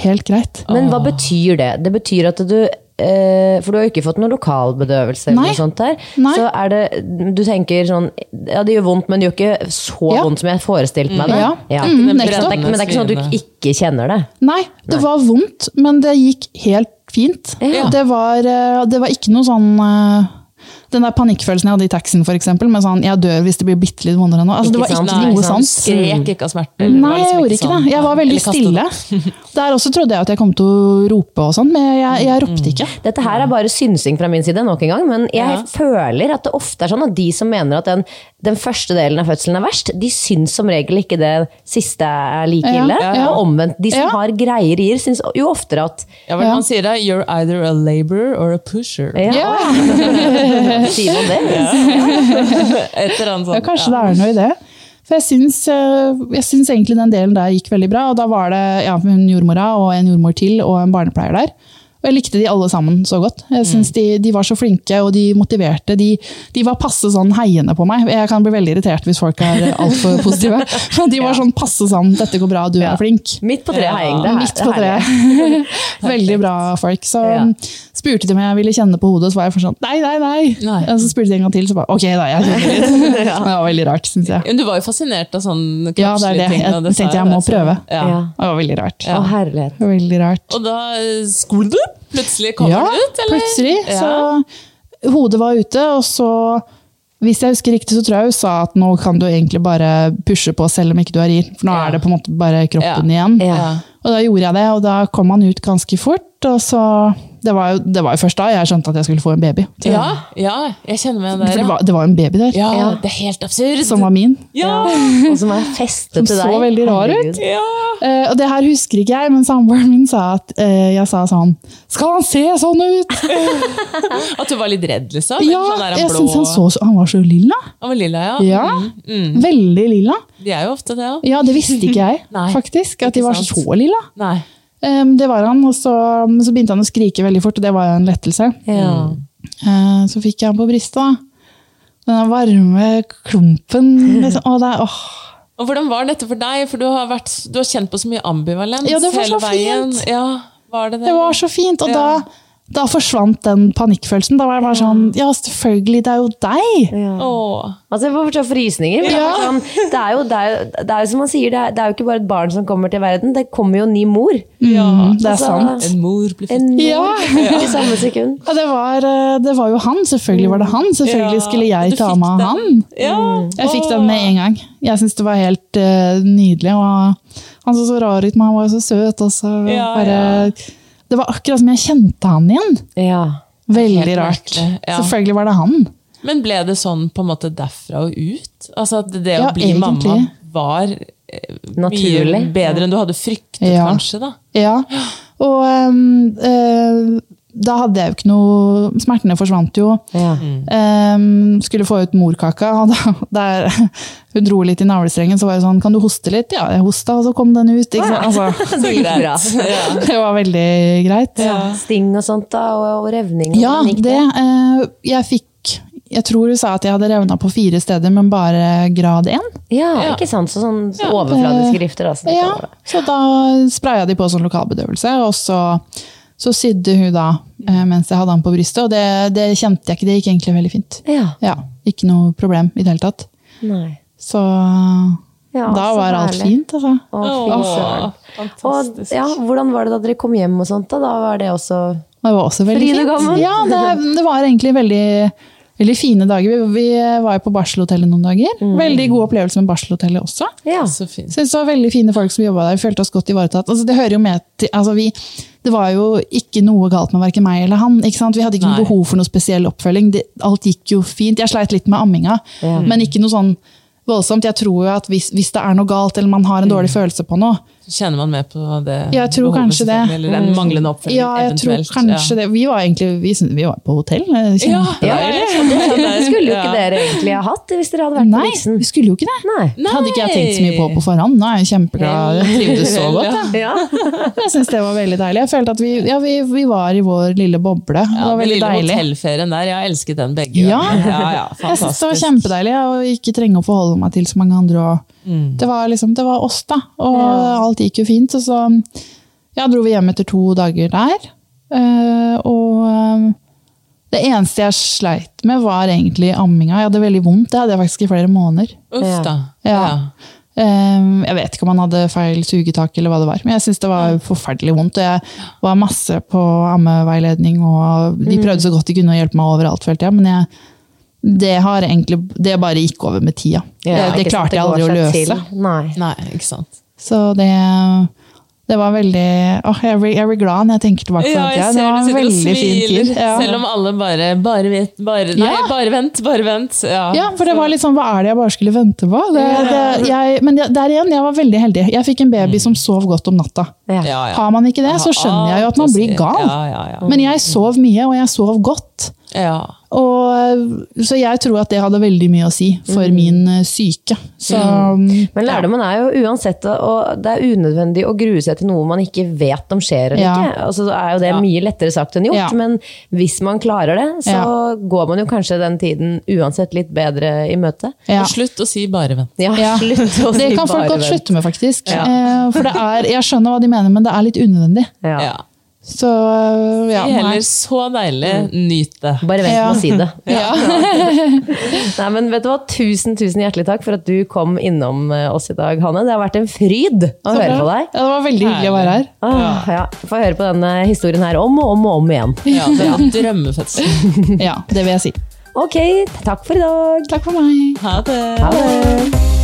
helt greit. Men hva betyr det? Det betyr at du For du har jo ikke fått noen lokalbedøvelse eller Nei. noe sånt her. Nei. Så er det Du tenker sånn Ja, det gjør vondt, men det gjør ikke så Ja. vondt som jeg forestilte meg det. Ja. Ja. Mm, Men, det er, men det er ikke sånn at du ikke kjenner det. Nei, det var vondt, men det gikk helt fint. Ja. Det, var, eh, det var ikke noe sånn eh, Den der panikkfølelsen jeg hadde i taxien, eksempel, med sånn 'jeg dør hvis det blir bitte litt vondere nå'. Altså, det var sant? ikke noe sant. sånt. Skrek ikke av smerte? eller Nei, liksom jeg gjorde ikke sånn- det. Jeg var veldig stille. Der også trodde jeg at jeg kom til å rope og sånn, men jeg, jeg ropte ikke. Dette her er bare synsing fra min side nok en gang, men jeg Ja. føler at det ofte er sånn at de som mener at den, den første delen av fødselen er verst, de syns som regel ikke det siste er like ille. ja. Og omvendt, de som Ja. har greier i, syns jo oftere at Ja, vel, Ja. Man sier det. You're either a laborer or a pusher. Ja, sier man det? Et eller annet Ja, kanskje det er noe i det. For jeg syns, eh, jeg syns egentlig den delen der gikk veldig bra. Og da var det ja, hun jordmora og en jordmor til og en barnepleier der. Og jeg likte de alle sammen så godt. Jeg synes de, de var så flinke og de motiverte. De, de var passe sånn heiende på meg. Jeg kan bli veldig irritert hvis folk er altfor positive. Men de var sånn passe sånn 'dette går bra, du er flink'. Midt på treet Ja. heiing. Det Midt på treet. Veldig bra folk. Så Ja. spurte de om jeg ville kjenne på hodet, så var jeg for sånn nei, nei, nei. Nei. Og så spurte de en gang til, så bare ok, da. Jeg kjenner litt. Det var veldig rart, syns jeg. Men du var jo fascinert av sånn Ja, det er det. ting, Jeg tenkte jeg må prøve. Ja. Ja. Det var veldig rart. Å, herlighet. Veldig rart. Og da eh, skulle du plutselig kom Ja, ut, eller? plutselig. Ja. Så hodet var ute, og så hvis jeg husker riktig, så tror jeg hun sa at nå kan du egentlig bare pushe på selv om ikke du er i. For nå Ja. er det på en måte bare kroppen Ja. igjen. Ja. Og da gjorde jeg det, og da kom han ut ganske fort. Og så, det, var jo, det var jo først da jeg skjønte at jeg skulle få en baby. Ja, ja, jeg kjenner meg For der. det var, det var en baby der, ja, Ja. det er helt absurd. som var min. Ja! Og som var festet Som til deg. Som så veldig rar ut. Ja. Uh, og det her husker ikke jeg, men samboeren min sa at uh, jeg sa sånn Skal han se sånn ut? At du var litt redd, liksom? Ja, sånn jeg syns han, så, så- han var så lilla. Han var lilla, ja. Ja, Mm. Veldig lilla. De er jo ofte det ja. Ja, det visste ikke jeg, Nei, faktisk. At de var så lilla. Nei. Um, det var han, og så, så begynte han å skrike veldig fort, og det var jo en lettelse. Ja. Eh, så fikk jeg han på brystet. da. Den varme klumpen. Liksom. Å, det er. Og hvordan var dette for deg? For du har, vært, du har kjent på så mye ambivalens Ja, det var hele så veien. fint. Ja, var det det? Det var så fint, og Ja. da, da forsvant den panikkfølelsen. Da var jeg bare sånn Ja, selvfølgelig, det er jo deg! Ja. Åh. Altså, jeg får fortsatt frysninger. Det, Ja. er sånn, det, er jo, det, er, jo- det er jo som man sier, det er, det er jo ikke bare et barn som kommer til verden, det kommer jo en ny mor. Ja, det er Altså, sant. En mor blir født. En mor Ja. i samme sekund. Ja, det, var, eh, det var jo han. Selvfølgelig var det han. Selvfølgelig Ja, skulle jeg ta meg av han. Ja. Jeg fikk den med en gang. Jeg syns det var helt uh, nydelig. Og han så så rar ut, men han var jo så søt. Og så Ja, bare, Det var akkurat som jeg kjente han igjen. Ja. Veldig rart. ja. Selvfølgelig var det han. Men ble det sånn på en måte derfra og ut? Altså at det Ja, å bli mamma var eh, Naturlig. mye bedre enn du hadde fryktet, Ja. kanskje? da? Ja. Og ehm, eh, da hadde jeg jo ikke noe Smertene forsvant jo. Ja. Um, skulle få ut morkaka, og da, der, hun dro litt i navlestrengen, så var det sånn Kan du hoste litt? Ja, jeg hosta, og så kom den ut. Ikke sant? Altså, Så gikk det bra. det var veldig greit. Sting og sånt, da, og, og revning. og Ja, det. det uh, Jeg fikk Jeg tror hun sa at jeg hadde revna på fire steder, men bare grad én. Ja, ikke sant? Så sånn så overfladiske rifter. Da, Ja, så da spraya de på sånn lokalbedøvelse, og så, så sydde hun da eh, mens jeg hadde han på brystet, og det, det kjente jeg ikke. Det gikk egentlig veldig fint. Ja. Ja, Ikke noe problem i det hele tatt. Nei. Så Ja, da så var alt fint, altså. Å, fy Og fantastisk. ja, hvordan var det da dere kom hjem og sånt? Da, da var det også Det var også veldig fint. Ja, det, det var egentlig veldig, veldig fine dager. Vi, vi var jo på barselhotellet noen dager. Mm. Veldig god opplevelse med barselhotellet også. Ja. Så fint. Synes det var veldig fine folk som jobba der. Vi følte oss godt ivaretatt. Altså, det hører jo med til, altså, vi, det var jo ikke noe galt med verken meg eller han. Ikke sant? Vi hadde ikke noe behov for noe spesiell oppfølging. Det, alt gikk jo fint. Jeg sleit litt med amminga, mm. men ikke noe sånn voldsomt. Jeg tror jo at hvis, hvis det er noe galt, eller man har en dårlig følelse på noe, Så kjenner man med på det Jeg tror behovet, kanskje det. Eller den manglende oppfølging, ja, jeg tror eventuelt. ja. det. Vi var egentlig vi, vi var på hotell. Ja, Ja, Det skulle jo ikke dere egentlig ha hatt hvis dere hadde vært på Nei, vi skulle jo ikke det. Nei. Det hadde ikke jeg tenkt så mye på på forhånd. Nå er jeg kjempeglad. Jeg trivdes så godt. Ja. jeg syns det var veldig deilig. Jeg følte at vi, ja, vi, vi var i vår lille boble. Det Ja, var den veldig lille deilig. hotellferien der, jeg elsket den begge Ja. Jeg synes det var kjempedeilig å ikke trenge å forholde meg til så mange andre. Og Mm. det, var liksom, det var oss, da. Og alt gikk jo fint. Og så ja, dro vi hjem etter to dager der. Eh, og eh, det eneste jeg sleit med, var egentlig amminga. Jeg hadde veldig vondt. Det hadde jeg faktisk i flere måneder. Uff da. Ja. Ja. Eh, jeg vet ikke om han hadde feil sugetak eller hva det var, men jeg syntes det var forferdelig vondt. Og jeg var masse på ammeveiledning, og de prøvde så godt de kunne å hjelpe meg overalt, følte jeg. Men jeg, det har egentlig Det bare gikk over med tida. Ja, det, det klarte jeg aldri å løse. til. Nei. Nei, ikke sant. Så det, det var veldig åh, jeg, blir, jeg blir glad når jeg tenker tilbake på Ja, jeg ser, Det var en veldig fin tid. Ja. selv om alle bare Bare vent, bare Nei, Ja. bare vent, bare vent. Ja, Ja, for det var litt sånn, hva er det jeg bare skulle vente på? Det, det, jeg, men der igjen, jeg var veldig heldig. Jeg fikk en baby som sov godt om natta. Ja. Ja, ja. Har man ikke det, så skjønner jeg jo at man blir gal. Ja, ja, ja. Men jeg sov mye, og jeg sov godt. ja. Og, så jeg tror at det hadde veldig mye å si for min eh, syke. Så, Men lærdommen er jo uansett og det er unødvendig å grue seg til noe man ikke vet om skjer eller Ja. ikke. Altså, er jo det Ja. mye lettere sagt enn gjort, Ja. men hvis man klarer det, så Ja. går man jo kanskje den tiden uansett litt bedre i møte. ja. Og slutt å si bare vent. Ja, Ja. slutt å Det si kan folk godt slutte med, faktisk. Ja. Eh, For det er, jeg skjønner hva de mener, men det er litt unødvendig. Ja. Ja. Så eh, ja, Det nei. heller så deilig, nyt det. Bare vent Ja. med å si det. Ja. Nei, men vet du hva? Tusen tusen hjertelig takk for at du kom innom eh, oss i dag, Hanne. Det har vært en fryd å Så høre på deg. Ja, det var veldig hyggelig å være her. Ah, ja. Få høre på denne historien her om og om og om igjen. Ja, det drømmefødsel. Ja, det vil jeg si. Ok, takk for i dag. Takk for meg. Ha det. Ha det.